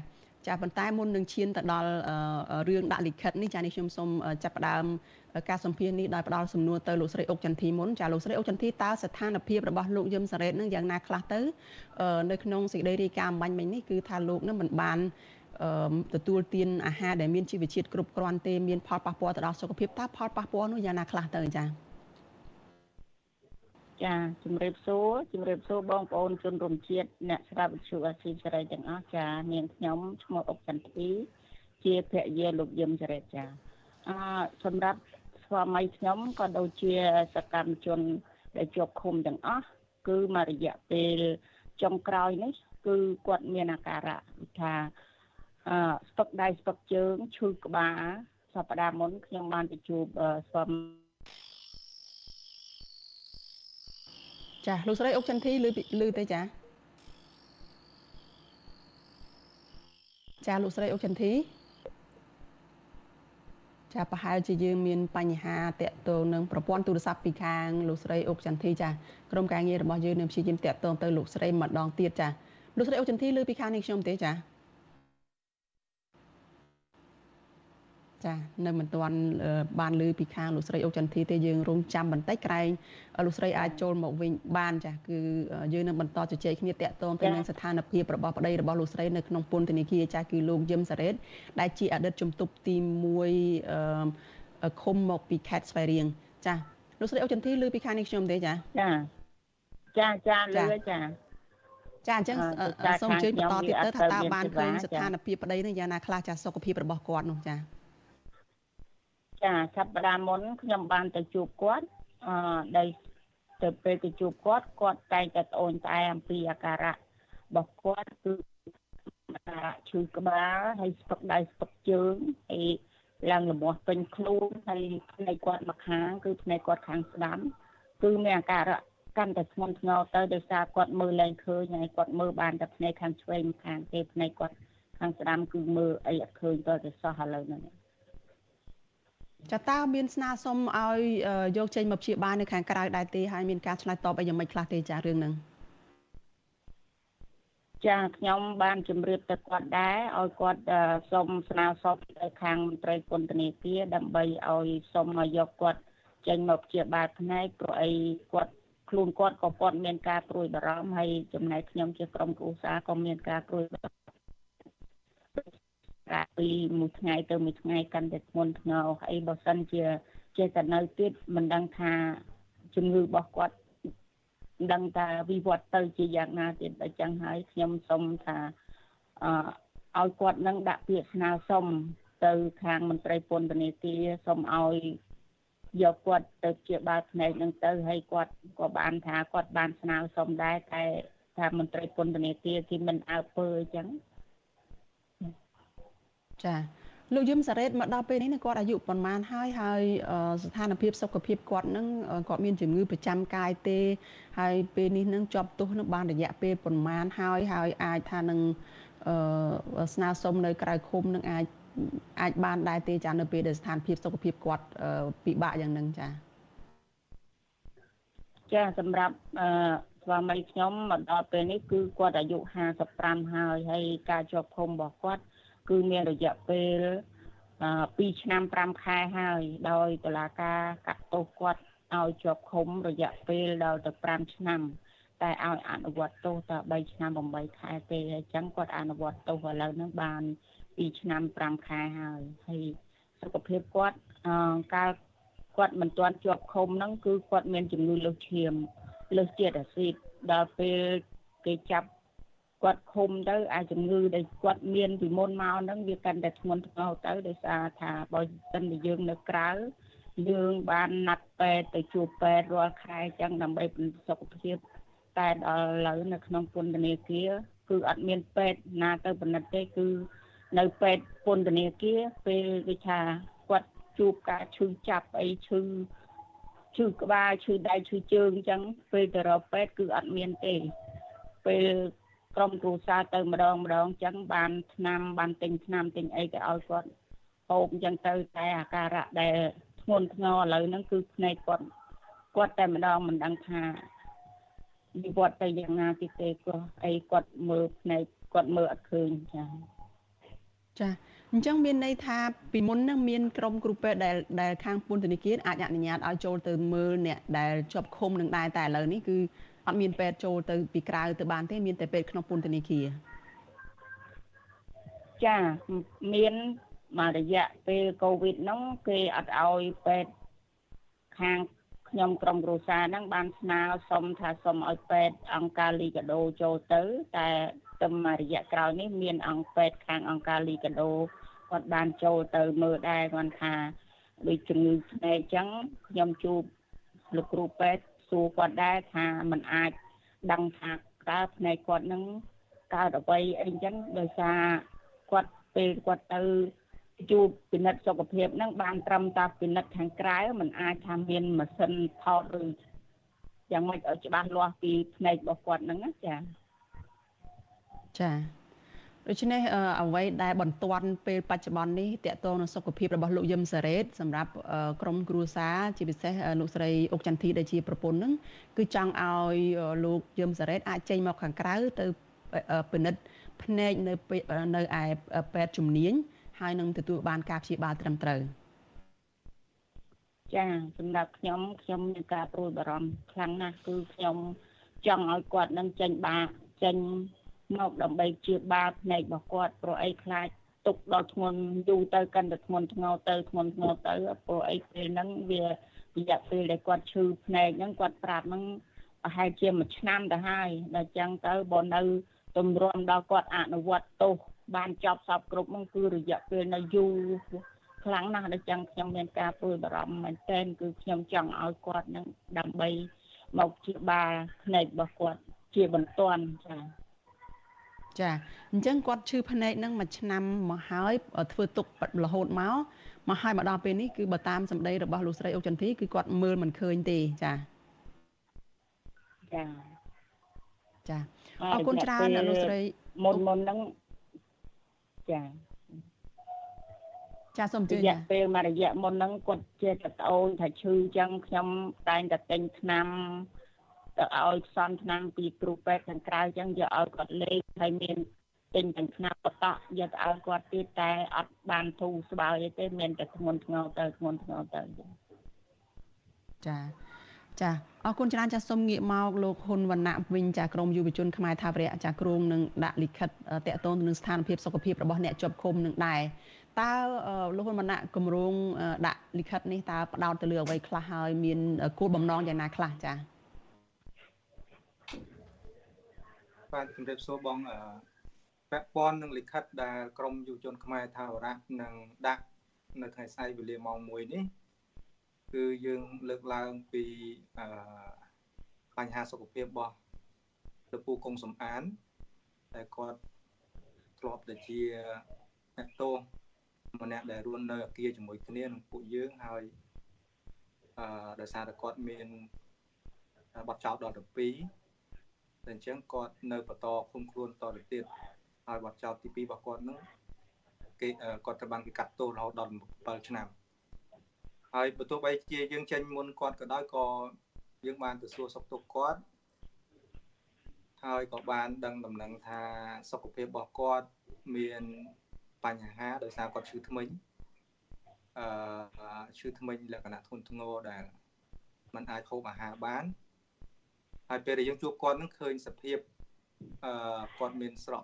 ចាប៉ុន្តែមុននឹងឈានទៅដល់រឿងដាក់លិខិតនេះចានេះខ្ញុំសូមចាប់ផ្ដើមការសម្ភាសនេះដោយផ្ដល់សំណួរទៅលោកស្រីអុកចន្ទធីមុនចាលោកស្រីអុកចន្ទធីតើស្ថានភាពរបស់លោកយឹមសារ៉េតនឹងយ៉ាងណាខ្លះទៅនៅក្នុងសេចក្តីរាយការណ៍អំបញ្ញមិញនេះគឺថាលោកនឹងមិនបាន ទទួលទានអាហារដែលមានជីវជាតិគ្រប់គ្រាន់ទេមានផលប៉ះពាល់ទៅដល់សុខភាពតើផលប៉ះពាល់នោះយ៉ាងណាខ្លះទៅចា៎ចាជំរាបសួរជំរាបសួរបងប្អូនជនរួមជាតិអ្នកស្ដាប់វិទ្យុអាស៊ីសេរីទាំងអស់ចានាងខ្ញុំឈ្មោះអុកចន្ទធីជាភរិយាលោកយឹមចរិតចាអឺសម្រាប់ស្វាមីខ្ញុំក៏ដូចជាសកម្មជន ដែលជាប់ឃុំទាំងអស់គឺមករយៈពេលចុងក្រោយនេះ គឺគាត់មានអាការៈថា អឺស្ពឹកដៃស្ពឹកជើងឈឺក្បាលសប្តាហ៍មុនខ្ញុំបានទៅជួបស្វាមីចាលោកស្រីអុកចន្ទធីឮឮទេចាចាលោកស្រីអុកចន្ទធីចាប្រហែលជាយើងមានបញ្ហាតាក់ទងនឹងប្រព័ន្ធទូរស័ព្ទពីខាងលោកស្រីអុកចន្ទធីចាក្រុមការងាររបស់យើងនឹងព្យាយាមតាក់ទងទៅលោកស្រីម្ដងទៀតចាលោកស្រីអុកចន្ទធីឮពីខាងនេះខ្ញុំទេចា ចានៅមិនទាន់បានលើពីខាងលោកស្រីអុកចន្ទធីទេយើងរងចាំបន្តិចក្រែងលោកស្រីអាចចូលមកវិញបានចាគឺយើងនឹងបន្តជជែកគ្នាតាក់ទងទៅនឹងស្ថានភាពរបស់ប្តីរបស់លោកស្រីនៅក្នុងពន្ធនាគារចាគឺលោកយឹមសារ៉េតដែលជាអតីតជំទប់ទី1ឃុំមកពីខេត្តស្វាយរៀងចាលោកស្រីអុកចន្ទធីលើពីខាងនេះខ្ញុំទេចាចាចាចាលើចាចាអញ្ចឹងសូមអញ្ជើញបន្តទៀតទៅថាតើបានឃើញស្ថានភាពប្តីនឹងយ៉ាងណាខ្លះចាសុខភាពរបស់គាត់នោះចា ចាសប្តាហ៍មុនខ្ញុំបានទៅជួបគាត់អឺដែលទៅពេលទៅជួបគាត់គាត់តែងតែត្អូញត្អែអំពីអាការៈរបស់គាត់គឺឈឺក្បាលហើយស្ពឹកដៃស្ពឹកជើងហើយឡើងលមាស់ពេញខ្លួនហើយភ្នែកគាត់មកខាងគឺភ្នែកគាត់ខាងស្ដាំគឺមានអាការៈកាន់តែធ្ងន់ធ្ងរទៅដោយសារគាត់មើលលែងឃើញហើយគាត់មើលបានតែភ្នែកខាងឆ្វេងខាងទេភ្នែកគាត់ខាងស្ដាំគឺមើលអីអត់ឃើញទៅតែសោះឥឡូវហ្នឹង ចាតើមានស្នើសុំឲ្យយកចេញមកព្យាបាលនៅខាងក្រៅដែរទេហើយមានការឆ្លើយតបអីយ៉ាងម៉េចខ្លះទេចារឿងហ្នឹងចាខ្ញុំបានជម្រាបទៅគាត់ដែរឲ្យគាត់សុំស្នើសុំទៅខាងមន្ត្រីពន្ធនាគារដើម្បីឲ្យសុំឲ្យយកគាត់ចេញមកព្យាបាលផ្នែកព្រោះអីគាត់ខ្លួនគាត់ក៏គាត់មានការព្រួយបារម្ភហើយចំណែកខ្ញុំជាក្រុមគ្រួសារក៏មានការព្រួយបារម្ភ កាលពីមួយថ្ងៃទៅមួយថ្ងៃកាន់តែធ្ងន់ធ្ងរហើយបើសិនជាចេះតែនៅទៀតមិនដឹងថាជំងឺរបស់គាត់មិនដឹងថាវិវត្តទៅជាយ៉ាងណាទៀតអញ្ចឹងហើយខ្ញុំសូមថាអឺឲ្យគាត់នឹងដាក់ពាក្យស្នើសុំទៅខាងមន្ត្រីពន្ធនាគារសូមឲ្យយកគាត់ទៅជាបាល់ភ្នែកនឹងទៅហើយគាត់ក៏បានថាគាត់បានស្នើសុំដែរតែថាមន្ត្រីពន្ធនាគារគេមិនអើពើអញ្ចឹង ចាលោកយឹមសារ៉េតមកដល់ពេលនេះគាត់អាយុប៉ុន្មានហើយហើយស្ថានភាពសុខភាពគាត់នឹងគាត់មានជំងឺប្រចាំកាយទេ ហើយពេលនេះនឹងជាប់ទោសនឹងបានរយៈពេលប៉ុន្មានហើយហើយអាចថានឹងស្នើសុំនៅក្រៅឃុំនឹងអាចអាចបានដែរទេចានៅពេលដែលស្ថានភាពសុខភាពគាត់ពិបាកយ៉ាងហ្នឹងចាចាសម្រាប់អឺស្វាមីខ្ញុំមកដល់ពេលនេះគឺគាត់អាយុ55ហើយហើយការជាប់ឃុំរបស់គាត់ គឺមានរយៈពេល2ឆ្នាំ5ខែហើយដោយតុលាការកាត់ទោសគាត់ឲ្យជាប់ឃុំរយៈពេលដល់ទៅ5ឆ្នាំ តែឲ្យអនុវត្តទោសតែ3ឆ្នាំ8ខែទេអញ្ចឹងគាត់អនុវត្តទោសឥឡូវហ្នឹងបាន2ឆ្នាំ5ខែហើយហើយសុខភាពគាត់អឺកាលគាត់មិនទាន់ជាប់ឃុំហ្នឹងគឺគាត់មានជំងឺលើសឈាមលើសជាតិអាស៊ីតដល់ពេលគេចាប់ គាត់ឃុំទៅអាចជំងឺដែលគាត់មានពីមុនមកហ្នឹងវាកាន់តែធ្ងន់ធ្ងរទៅដោយសារថាបើមិនតែយើងនៅក្រៅយើងបានណាត់ពេទ្យទៅជួបពេទ្យរាល់ខែចឹងដើម្បីពិនិត្យសុខភាពតែដល់ឥឡូវនៅក្នុងពន្ធនាគារគឺអត់មានពេទ្យណាទៅពិនិត្យទេគឺនៅពេទ្យពន្ធនាគារពេលគេថាគាត់ជួបការឈឺចាប់អីឈឺឈឺក្បាលឈឺដៃឈឺជើងអញ្ចឹងពេលទៅរកពេទ្យគឺអត់មានទេពេល ក្រុមគ្រួសារទៅម្ដងម្ដងអញ្ចឹងបានឆ្នាំបានទិញឆ្នាំទិញអីទៅឲ្យគាត់ហូបអញ្ចឹងទៅតែអាការៈដែលធ្ងន់ធ្ងរឥឡូវហ្នឹងគឺភ្នែកគាត់គាត់តែម្ដងមិនដឹងថាវិវត្តទៅយ៉ាងណាទីទេគាត់អីគាត់មើលភ្នែកគាត់មើលអត់ឃើញចាចាអញ្ចឹងមានន័យថាពីមុននឹងមានក្រុមគ្រូពេទ្យដែលដែលខាងពន្ធនាគារអាចអនុញ្ញាតឲ្យចូលទៅមើលអ្នកដែលជាប់ឃុំនឹងដែរតែឥឡូវនេះគឺ អត់មានពេទ្យចូលទៅពីក្រៅទៅបានទេមានតែពេទ្យក្នុងពន្ធនាគារចាមានមករយៈពេលកូវីដហ្នឹងគេអត់ឲ្យពេទ្យខាងខ្ញុំក្រុមគ្រួសារហ្នឹងបានស្នើសុំថាសុំឲ្យពេទ្យអង្គការលីកាដូចូលទៅ តែទៅមួយរយៈក្រោយនេះមានអង្គពេទ្យខាងអង្គការលីកាដូគាត់បានចូលទៅមើលដែរគាត់ថាដូចជំងឺភ្នែកអញ្ចឹងខ្ញុំជួបលោកគ្រូពេទ្យ សួរគាត់ដែរថាมันអាចដឹងថាតើភ្នែកគាត់នឹងកើតអ្វីអីអញ្ចឹងដោយសារគាត់ពេលគាត់ទៅជួបពិនិត្យសុខភាពហ្នឹងបានត្រឹមតែពិនិត្យខាងក្រៅมันអាចថាមានម៉ាស៊ីនថតឬយ៉ាងម៉េចឲ្យច្បាស់លាស់ពីភ្នែករបស់គាត់ហ្នឹងណាចាចា ដូច្នេះអ្វីដែលបន្ទាន់ពេលបច្ចុប្បន្ននេះតកតងនឹងសុខភាពរបស់លោកយឹមសារ៉េតសម្រាប់ក្រុមគ្រួសារជាពិសេសលោកស្រីអុកចន្ទធីដែលជាប្រពន្ធនឹងគឺចង់ឲ្យលោកយឹមសារ៉េតអាចចេញមកខាងក្រៅទៅពិនិត្យភ្នែកនៅនៅឯពេទ្យជំនាញហើយនឹងទទួលបានការព្យាបាលត្រឹមត្រូវចាសម្រាប់ខ្ញុំខ្ញុំមានការព្រួយបារម្ភខ្លាំងណាស់គឺខ្ញុំចង់ឲ្យគាត់នឹងចេញបាចេញ មកដើម្បីជាបាភ្នែករបស់គាត់ព្រោះអីខ្លាចទុកដល់ធ្ងន់យូរទៅកាន់តែធ្ងន់ធ្ងរទៅធ្ងន់ធ្ងរទៅព្រោះអីពេលហ្នឹងវារយៈពេលដែលគាត់ឈឺភ្នែកហ្នឹងគាត់ប្រាប់ហ្នឹងប្រហែលជាមួយឆ្នាំទៅហើយដល់ចឹងទៅបើនៅទម្រាំដល់គាត់អនុវត្តទោសបានចប់សពគ្រប់ហ្នឹងគឺរយៈពេលនៅយូរខ្លាំងណាស់ដល់ចឹងខ្ញុំមានការព្រួយបារម្ភមែនទែនគឺខ្ញុំចង់ឲ្យគាត់នឹងដើម្បីមកជាបាលភ្នែករបស់គាត់ជាបន្ទាន់ចា៎ ចាអញ្ចឹងគាត់ឈឺភ្នែកនឹងមួយឆ្នាំមកហើយធ្វើទុករហូតមកមកហើយមកដល់ពេលនេះគឺបើតាមសម្ដីរបស់លោកស្រីអុកចន្ទធីគឺគាត់មើលមិនឃើញទេចាចាចាអរគុណច្រើនលោកស្រីមុនមុនហ្នឹងចាចាសូមជឿរយៈពេលមួយរយៈមុនហ្នឹងគាត់ជាតត្អូនថាឈឺអញ្ចឹងខ្ញុំតែងតែទិញថ្នាំ ទៅឲ្យផ្សំថ្នាំពីគ្រូពេទ្យខាងក្រៅអញ្ចឹងយកឲ្យគាត់លេងហើយមានទិញទាំងថ្នាំបតក់យកទៅឲ្យគាត់ទៀតតែអត់បានធូរស្បើយទេមានតែធ្ងន់ធ្ងរទៅធ្ងន់ធ្ងរទៅចាចាអរគុណច្រើនចាសូមងាកមកលោកហ៊ុនវណ្ណៈវិញចាក្រមយុវជនខ្មែរថាវរៈចាក្រងនឹងដាក់លិខិតតកតងទៅនឹងស្ថានភាពសុខភាពរបស់អ្នកជាប់ឃុំនឹងដែរតើលោកហ៊ុនវណ្ណៈគម្រោងដាក់លិខិតនេះតើផ្ដោតទៅលើអ្វីខ្លះហើយមានគោលបំណងយ៉ាងណាខ្លះចា បាទជំរាបសួរបងពាក់ព័ន្ធនឹងលិខិតដែលក្រមយុវជនខ្មែរថាវរៈនឹងដាក់នៅថ្ងៃស្អែកវេលាម៉ោង1នេះគឺយើងលើកឡើងពីបញ្ហាសុខភាពរបស់លោកពូកុងសំអានដែលគាត់ធ្លាប់តែជាអ្នកទោសម្នាក់ដែលរស់នៅអាគារជាមួយគ្នានឹងពួកយើងហើយអឺដោយសារតែគាត់មានបទចោទដល់12 តែអញ្ចឹងគាត់នៅបន្តឃុំខ្លួនតទៅទៀតហើយបទចោទទី2របស់គាត់នឹងគេគាត់ត្រូវបានគេកាត់ទោសរហូតដល់7ឆ្នាំហើយបើទោះបីជាយើងចេញមុនគាត់ក៏ដោយក៏យើងបានទៅសួរសុខទុក្ខគាត់ហើយក៏បានដឹងដំណឹងថាសុខភាពរបស់គាត់មានបញ្ហាដោយសារគាត់ឈឺធ្មេញអឺឈឺធ្មេញលក្ខណៈធ្ងន់ធ្ងរដែលมันអាចហូបអាហារបាន ហើយពេលដែលយើងជួបគាត់នឹងឃើញសភាពអឺគាត់មានស្រក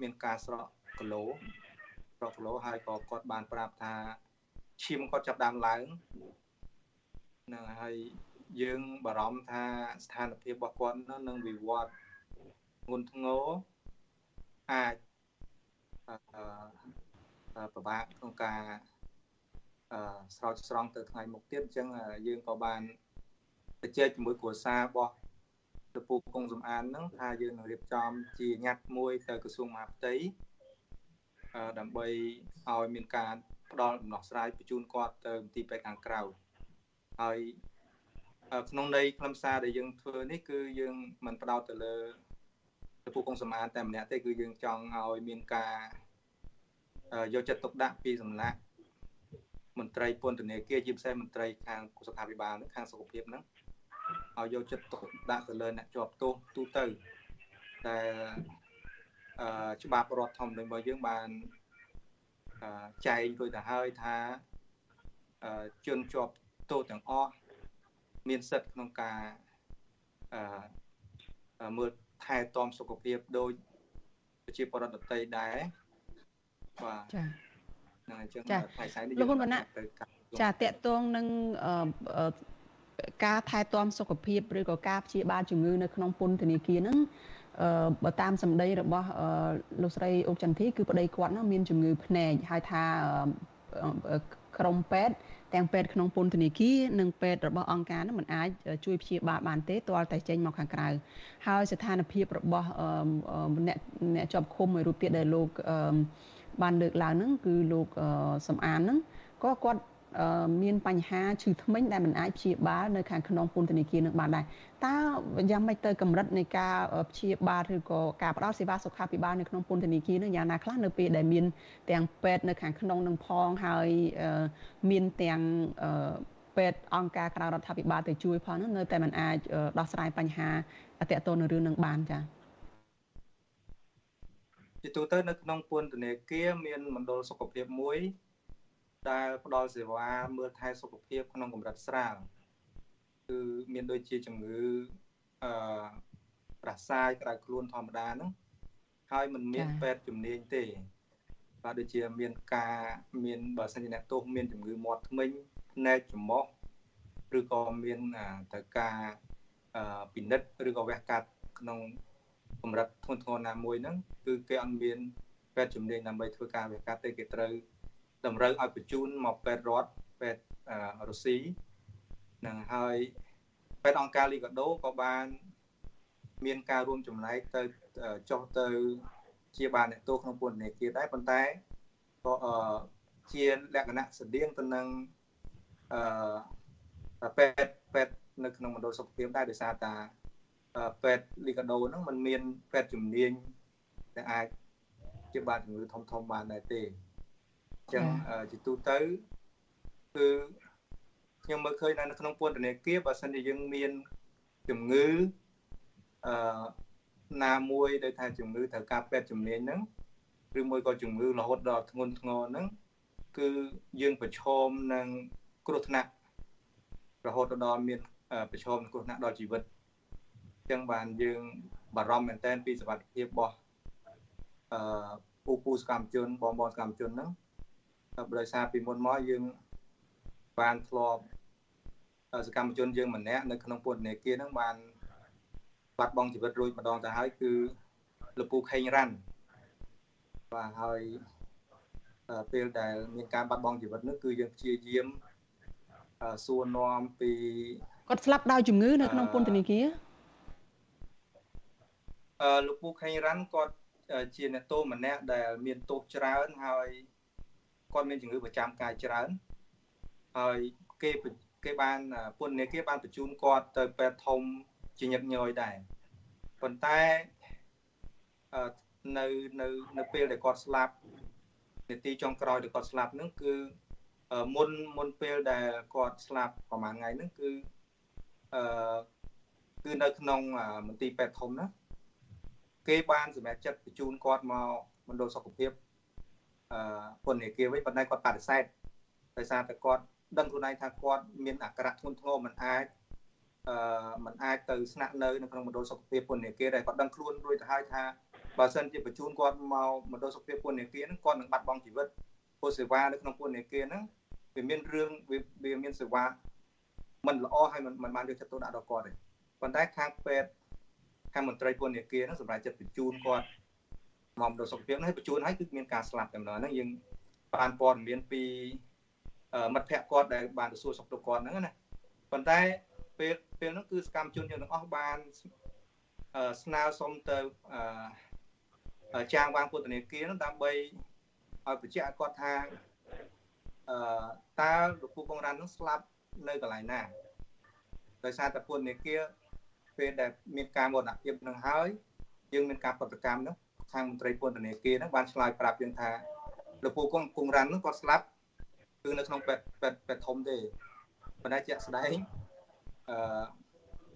មានការស្រកគីឡូស្រកគីឡូហើយក៏គាត់បានប្រាប់ថាឈាមគាត់ចាប់ដើមឡើងនឹងហើយយើងបារម្ភថាស្ថានភាពរបស់គាត់នឹងវិវត្តធ្ងន់ធ្ងរអាចអឺពិបាកក្នុងការអឺស្រោចស្រង់ទៅថ្ងៃមុខទៀតអញ្ចឹងយើងក៏បានទៅជែកជាមួយគ្រួសាររបស់ លពូកុងសំអានហ្នឹងថាយើងនឹងរៀបចំជាញត្តិមួយទៅក្រសួងមហាផ្ទៃដើម្បីឲ្យមានការផ្ដល់ដំណោះស្រាយបញ្ជូនគាត់ទៅមន្ទីរពេទ្យខាងក្រៅហើយក្នុងន័យខ្លឹមសារដែលយើងធ្វើនេះគឺយើងមិនផ្ដោតទៅលើលពូកុងសំអានតែម្នាក់ទេគឺយើងចង់ឲ្យមានការយកចិត្តទុកដាក់ពីសំណាក់មន្ត្រីពន្ធនាគារជាពិសេសមន្ត្រីខាងសុខាភិបាលនឹងខាងសុខភាពហ្នឹង ឲ្យយកចិត្តទុកដាក់ទៅលើអ្នកជាប់ទោសទូទៅតែអឺច្បាប់រដ្ឋធម្មនុញ្ញរបស់យើងបានអឺចែងរួចទៅហើយថាអឺជនជាប់ទោសទាំងអស់មានសិទ្ធិក្នុងការអឺមើលថែទាំសុខភាពដោយប្រជាពលរដ្ឋដទៃដែរបាទចាហ្នឹងអញ្ចឹងថ្ងៃស្អែកនេះលោកហ៊ុនវណ្ណៈចាតកតងនឹង ការថែទាំសុខភាពឬក៏ការព្យាបាលជំងឺនៅក្នុងពន្ធនាគារហ្នឹងអឺបើតាមសម្ដីរបស់លោកស្រីអុកចន្ទធីគឺប្តីគាត់នោះមានជំងឺភ្នែកហើយថាក្រុមពេទ្យទាំងពេទ្យក្នុងពន្ធនាគារនិងពេទ្យរបស់អង្គការនោះมันអាចជួយព្យាបាលបានទេទាល់តែចេញមកខាងក្រៅហើយស្ថានភាពរបស់អ្នកអ្នកជាប់ឃុំមួយរូបទៀតដែលលោកបានលើកឡើងហ្នឹងគឺលោកសំអានហ្នឹងក៏គាត់ មានបញ្ហាឈឺធ្មេញដែលមិនអាចព្យាបាលនៅខាងក្នុងពន្ធនាគារនឹងបានដែរតើយ៉ាងម៉េចទៅកម្រិតនៃការព្យាបាលឬក៏ការផ្តល់សេវាសុខាភិបាលនៅក្នុងពន្ធនាគារនឹងយ៉ាងណាខ្លះនៅពេលដែលមានទាំងពេទ្យនៅខាងក្នុងនឹងផងហើយមានទាំងពេទ្យអង្គការក្រៅរដ្ឋាភិបាលទៅជួយផងនោះនៅតែមិនអាចដោះស្រាយបញ្ហាតកតទៅនឹងរឿងនឹងបានចា៎ជាទូទៅនៅក្នុងពន្ធនាគារមានមណ្ឌលសុខភាពមួយ ដែលផ្ដល់សេវាមើលថែសុខភាពក្នុងកម្រិតស្រាលគឺមានដូចជាជំងឺអឺប្រសាយក្រៅខ្លួនធម្មតាហ្នឹងហើយมันមានពេទ្យជំនាញទេបាទដូចជាមានការមានបើសិនជាអ្នកទោសមានជំងឺមាត់ធ្មេញភ្នែកច្រមុះឬក៏មានត្រូវការពិនិត្យឬក៏វះកាត់ក្នុងកម្រិតធ្ងន់ធ្ងរណាមួយហ្នឹងគឺគេអត់មានពេទ្យជំនាញដើម្បីធ្វើការវះកាត់ទេគេត្រូវ តម្រូវឲ្យបញ្ជូនមកពេទ្យរដ្ឋពេទ្យរុស្ស៊ីនឹងហើយពេទ្យអង្គការលីកាដូក៏បាន មានការរួមចំណែកទៅចុះទៅជាបានអ្នកទោសក្នុងពន្ធនាគារដែរប៉ុន្តែក៏ជាលក្ខណៈស្តៀងទៅនឹងអឺពេទ្យពេទ្យនៅក្នុងមណ្ឌលសុខភាពដែរដោយសារតាពេទ្យលីកាដូហ្នឹងมันមានពេទ្យជំនាញដែលអាចជាបានជំងឺធំធំបានដែរទេអញ្ចឹងជាទូទៅគឺខ្ញុំមើលឃើញនៅក្នុងពន្ធនាគារបើសិនជាយើងមានជំងឺអឺណាមួយដែលថាជំងឺត្រូវការពេទ្យជំនាញហ្នឹងឬមួយក៏ជំងឺរហូតដល់ធ្ងន់ធ្ងរហ្នឹងគឺយើងប្រឈមនឹងគ្រោះថ្នាក់រហូតដល់មានប្រឈមនឹងគ្រោះថ្នាក់ដល់ជីវិតអញ្ចឹងបានយើងបារម្ភមែនទែនពីសុខភាពរបស់អឺពូពូសកម្មជនបងបងសកម្មជនហ្នឹង ដោយសារពីមុនមកយើងបានធ្លាប់សកម្មជនយើងម្នាក់នៅក្នុងពន្ធនាគារហ្នឹងបានបាត់បង់ជីវិតរួចម្ដងទៅហើយគឺលពូខេងរ៉ាន់បាទហើយពេលដែលមានការបាត់បង់ជីវិតនោះគឺយើងព្យាយាមសួរនាំពីគាត់ស្លាប់ដោយជំងឺនៅក្នុងពន្ធនាគារអឺលោកពូខេងរ៉ាន់គាត់ជាអ្នកទោសម្នាក់ដែលមានទោសច្រើនហើយ គាត់មានជំងឺប្រចាំកាយច្រើនហើយគេគេបានពន្ធនាគារបានបញ្ជូនគាត់ទៅពេទ្យធំជាញឹកញយដែរប៉ុន្តែនៅនៅនៅពេលដែលគាត់ស្លាប់នាទីចុងក្រោយដែលគាត់ស្លាប់ហ្នឹងគឺមុនមុនពេលដែលគាត់ស្លាប់ប្រហែលថ្ងៃហ្នឹងគឺអឺគឺនៅក្នុងមន្ទីរពេទ្យធំណាគេបានសម្រេចចិត្តបញ្ជូនគាត់មកមណ្ឌលសុខភាពអឺ ពន្ធនាគារវិញប៉ុន្តែគាត់បដិសេធដោយសារតែគាត់ដឹងខ្លួនឯងថាគាត់មានអាការៈធ្ងន់ធ្ងរមិនអាចអឺมันអាចទៅស្នាក់នៅនៅក្នុងមណ្ឌលសុខភាពពន្ធនាគារដែលគាត់ដឹងខ្លួនរួចទៅហើយថាបើសិនជាបញ្ជូនគាត់មកមណ្ឌលសុខភាពពន្ធនាគារហ្នឹងគាត់នឹងបាត់បង់ជីវិតពលសេវានៅក្នុងពន្ធនាគារហ្នឹងវាមានរឿងវាមានសេវាមិនល្អហើយមិនបានយកចិត្តទុកដាក់ដល់គាត់ទេប៉ុន្តែខាងពេទ្យខាងមន្ត្រីពន្ធនាគារហ្នឹងសម្រាប់ចិត្តបញ្ជូនគាត់ មកមណ្ឌលសុខភាពហ្នឹងហើយបញ្ជូនហើយគឺមានការស្លាប់តែម្ដងហ្នឹងយើងបានព័ត៌មានពីមិត្តភ័ក្តិគាត់ដែលបានទៅសួរសុខទុក្ខគាត់ហ្នឹងណាប៉ុន្តែពេលពេលហ្នឹងគឺសកម្មជនយើងទាំងអស់បានស្នើសុំទៅចាងវាងពុទ្ធនេគារនោះដើម្បីឲ្យបញ្ជាក់ឲ្យគាត់ថាអឺតើលោកពូកងរ៉ាន់នោះស្លាប់នៅកន្លែងណាដោយសារតែពុទ្ធនេគារពេលដែលមានការមរណភាពនឹងហើយយើងមានការប្រតិកម្មនោះ ខាងមន្ត្រីពន្ធនាគារហ្នឹងបានឆ្លើយប្រាប់យើងថាលោកពូកងគង់រ៉ាន់នោះគាត់ស្លាប់គឺនៅក្នុងពេទ្យពេទ្យពេទ្យធំទេប៉ុន្តែជាក់ស្ដែងអឺ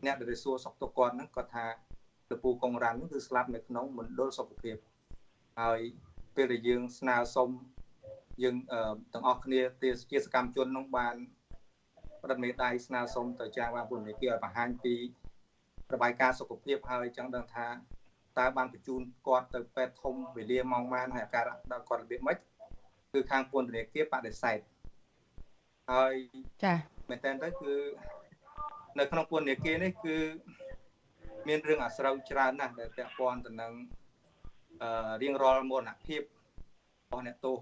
អ្នកដែលសួរសុខទុក្ខគាត់ហ្នឹងគាត់ថាលពូកងរ៉ាន់ហ្នឹងគឺស្លាប់នៅក្នុងមណ្ឌលសុខភាពហើយពេលដែលយើងស្នើសុំយើងទាំងអស់គ្នាជាសកម្មជននោះបានប្រតិមេដៃស្នើសុំទៅចាងបានពលនិកាឲ្យបង្ហាញពីរបាយការណ៍សុខភាពហើយចង់ដឹងថា តើបានបញ្ជូនគាត់ទៅពេទ្យធំវេលាម៉ោងម៉ានហើយអាការៈដល់គាត់របៀបម៉េចគឺខាងពន្ធនាគារបដិសេធហើយចាមែនតើទៅគឺនៅក្នុងពន្ធនាគារនេះគឺមានរឿងអាស្រូវច្រើនណាស់ដែលពាក់ព័ន្ធទៅនឹងអឺរៀងរាល់មរណភាពរបស់អ្នកទោស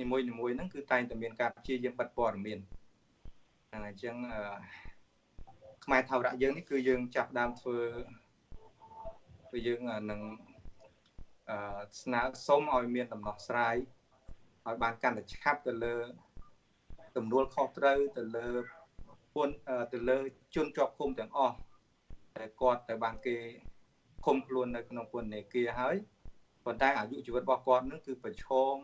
នីមួយនីមួយហ្នឹងគឺតែងតែមានការព្យាយាមបិទព័ត៌មានហ្នឹងអញ្ចឹងអឺខ្មែរថាវរៈយើងនេះគឺយើងចាប់ដើមធ្វើ គឺយើងនឹងអឺស្នើសុំឲ្យមានដំណោះស្រាយឲ្យបានកាន់តែឆាប់ទៅលើទំនួលខុសត្រូវទៅលើពួនទៅលើជនជាប់ឃុំទាំងអស់តែគាត់ទៅបានគេឃុំខ្លួននៅក្នុងពន្ធនាគារហើយប៉ុន្តែអាយុជីវិតរបស់គាត់នឹងគឺប្រឈម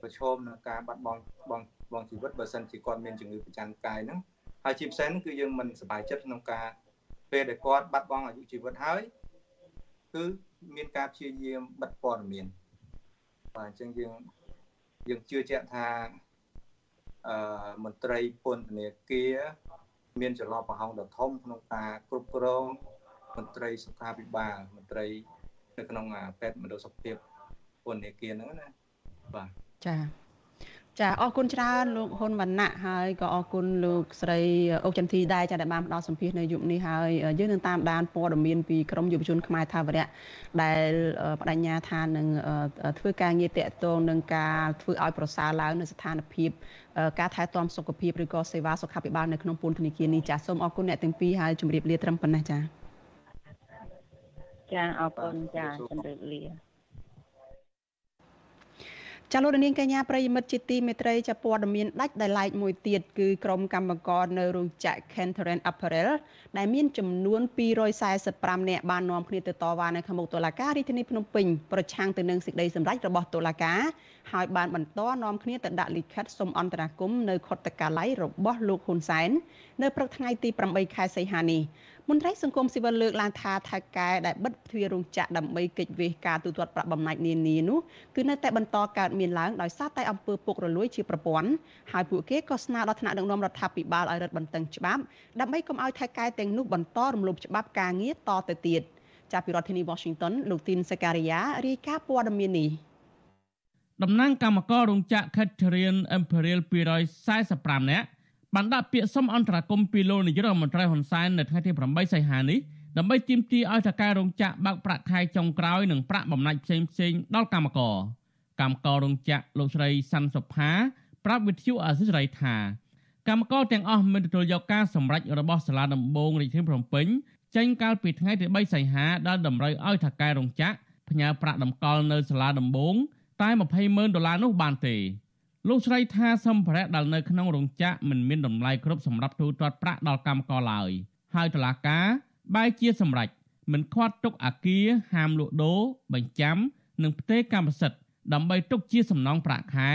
ប្រឈមនឹងការបាត់បង់បងបងជីវិតបើសិនជាគាត់មានជំងឺប្រចាំកាយហ្នឹងហើយជាពិសេសគឺយើងមិនសប្បាយចិត្តក្នុងការពេលដែលគាត់បាត់បង់អាយុជីវិតហើយ គឺមានការព្យាយាមបិទព័ត៌មានបាទអញ្ចឹងយើងយើងជឿជាក់ថាអឺមន្ត្រីពន្ធនាគារមានចន្លោះប្រហោងដ៏ធំក្នុងការគ្រប់គ្រងមន្ត្រីសុខាភិបាលមន្ត្រីនៅក្នុងពេទ្យមណ្ឌលសុខភាពពន្ធនាគារហ្នឹងណាបាទចា៎ ចាអរគុណច្រើនលោកហ៊ុនវណ្ណៈហើយក៏អរគុណលោកស្រីអុកចន្ទធីដែរចាដែលបានផ្ដល់សម្ភារនៅយុគនេះហើយយើងនឹងតាមដានព័ត៌មានពីក្រមយុវជនខ្មែរថាវរៈដែលបដិញ្ញាថានឹងធ្វើការងារតាក់ទងនឹងការធ្វើឲ្យប្រសើរឡើងនៅស្ថានភាពការថែទាំសុខភាពឬក៏សេវាសុខាភិបាលនៅក្នុងពន្ធនាគារនេះចាសូមអរគុណអ្នកទាំងពីរហើយជម្រាបលាត្រឹមប៉ុណ្ណេះចាចាអរគុណចាជម្រាបលា ចាលោកនាងកញ្ញាប្រិយមិត្តជាទីមេត្រីចាព័ត៌មានដាច់ដោយឡែកមួយទៀតគឺក្រុមកម្មករនៅរោងចក្រ Kentharen Apparel ដែលមានចំនួន245នាក់បាននាំគ្នាទៅតវ៉ានៅខាងមុខតុលាការរាជធានីភ្នំពេញប្រឆាំងទៅនឹងសេចក្តីសម្រេចរបស់តុលាការហើយបានបន្តនាំគ្នាទៅដាក់លិខិតសុំអន្តរាគមន៍នៅខុទ្ទកាល័យរបស់លោកហ៊ុនសែននៅព្រឹកថ្ងៃទី8ខែសីហានេះ មន្ត្រីសង្គមស៊ីវិលលើកឡើងថាថៅកែដែលបិទទ្វាររោងចក្រដើម្បីកិច្ចវេះការទូទាត់ប្រាក់បំណាច់នានានោះគឺនៅតែបន្តកើតមានឡើងដោយសារតែអំពើពុករលួយជាប្រព័ន្ធហើយពួកគេក៏ស្នើដល់ថ្នាក់ដឹកនាំរដ្ឋាភិបាលឲ្យរឹតបន្តឹងច្បាប់ដើម្បីកុំឲ្យថៅកែទាំងនោះបន្តរំលោភច្បាប់ការងារតទៅទៀតចាប់ពីរដ្ឋធានី Washington លោកទីនសេការីយ៉ារាយការណ៍ព័ត៌មាននេះតំណាងកម្មកររោងចក្រ Caterian Imperial 245នាក់ បានដាក់ពាក្យសុំអន្តរាគមន៍ពីលោកនាយករដ្ឋមន្ត្រីហ៊ុនសែននៅថ្ងៃទី8សីហានេះដើម្បីទាមទារឲ្យថៅកែរោងចក្របើកប្រាក់ខែចុងក្រោយនិងប្រាក់បំណាច់ផ្សេងផ្សេងដល់កម្មករកម្មកររោងចក្រលោកស្រីសាន់សុផាប្រាប់វិទ្យុអាស៊ីសេរីថាកម្មករទាំងអស់មិនទទួលយកការសម្រេចរបស់សាលាដំបងរាជធានីភ្នំពេញចេញកាលពីថ្ងៃទី3សីហាដែលតម្រូវឲ្យថៅកែរោងចក្រផ្ញើប្រាក់តម្កល់នៅសាលាដំបងតែ20ម៉ឺនដុល្លារនោះបានទេ លោកស្រីថាសម្ភារៈដែលនៅក្នុងរោងចក្រមិនមានតម្លៃគ្រប់សម្រាប់ទូទាត់ប្រាក់ដល់កម្មករឡើយហើយតុលាការបែរជាសម្រេចមិនខាត់ទុកអាគារហាមលក់ដូរបញ្ចាំនិងផ្ទេរកម្មសិទ្ធិដើម្បីទុកជាសំណងប្រាក់ខែ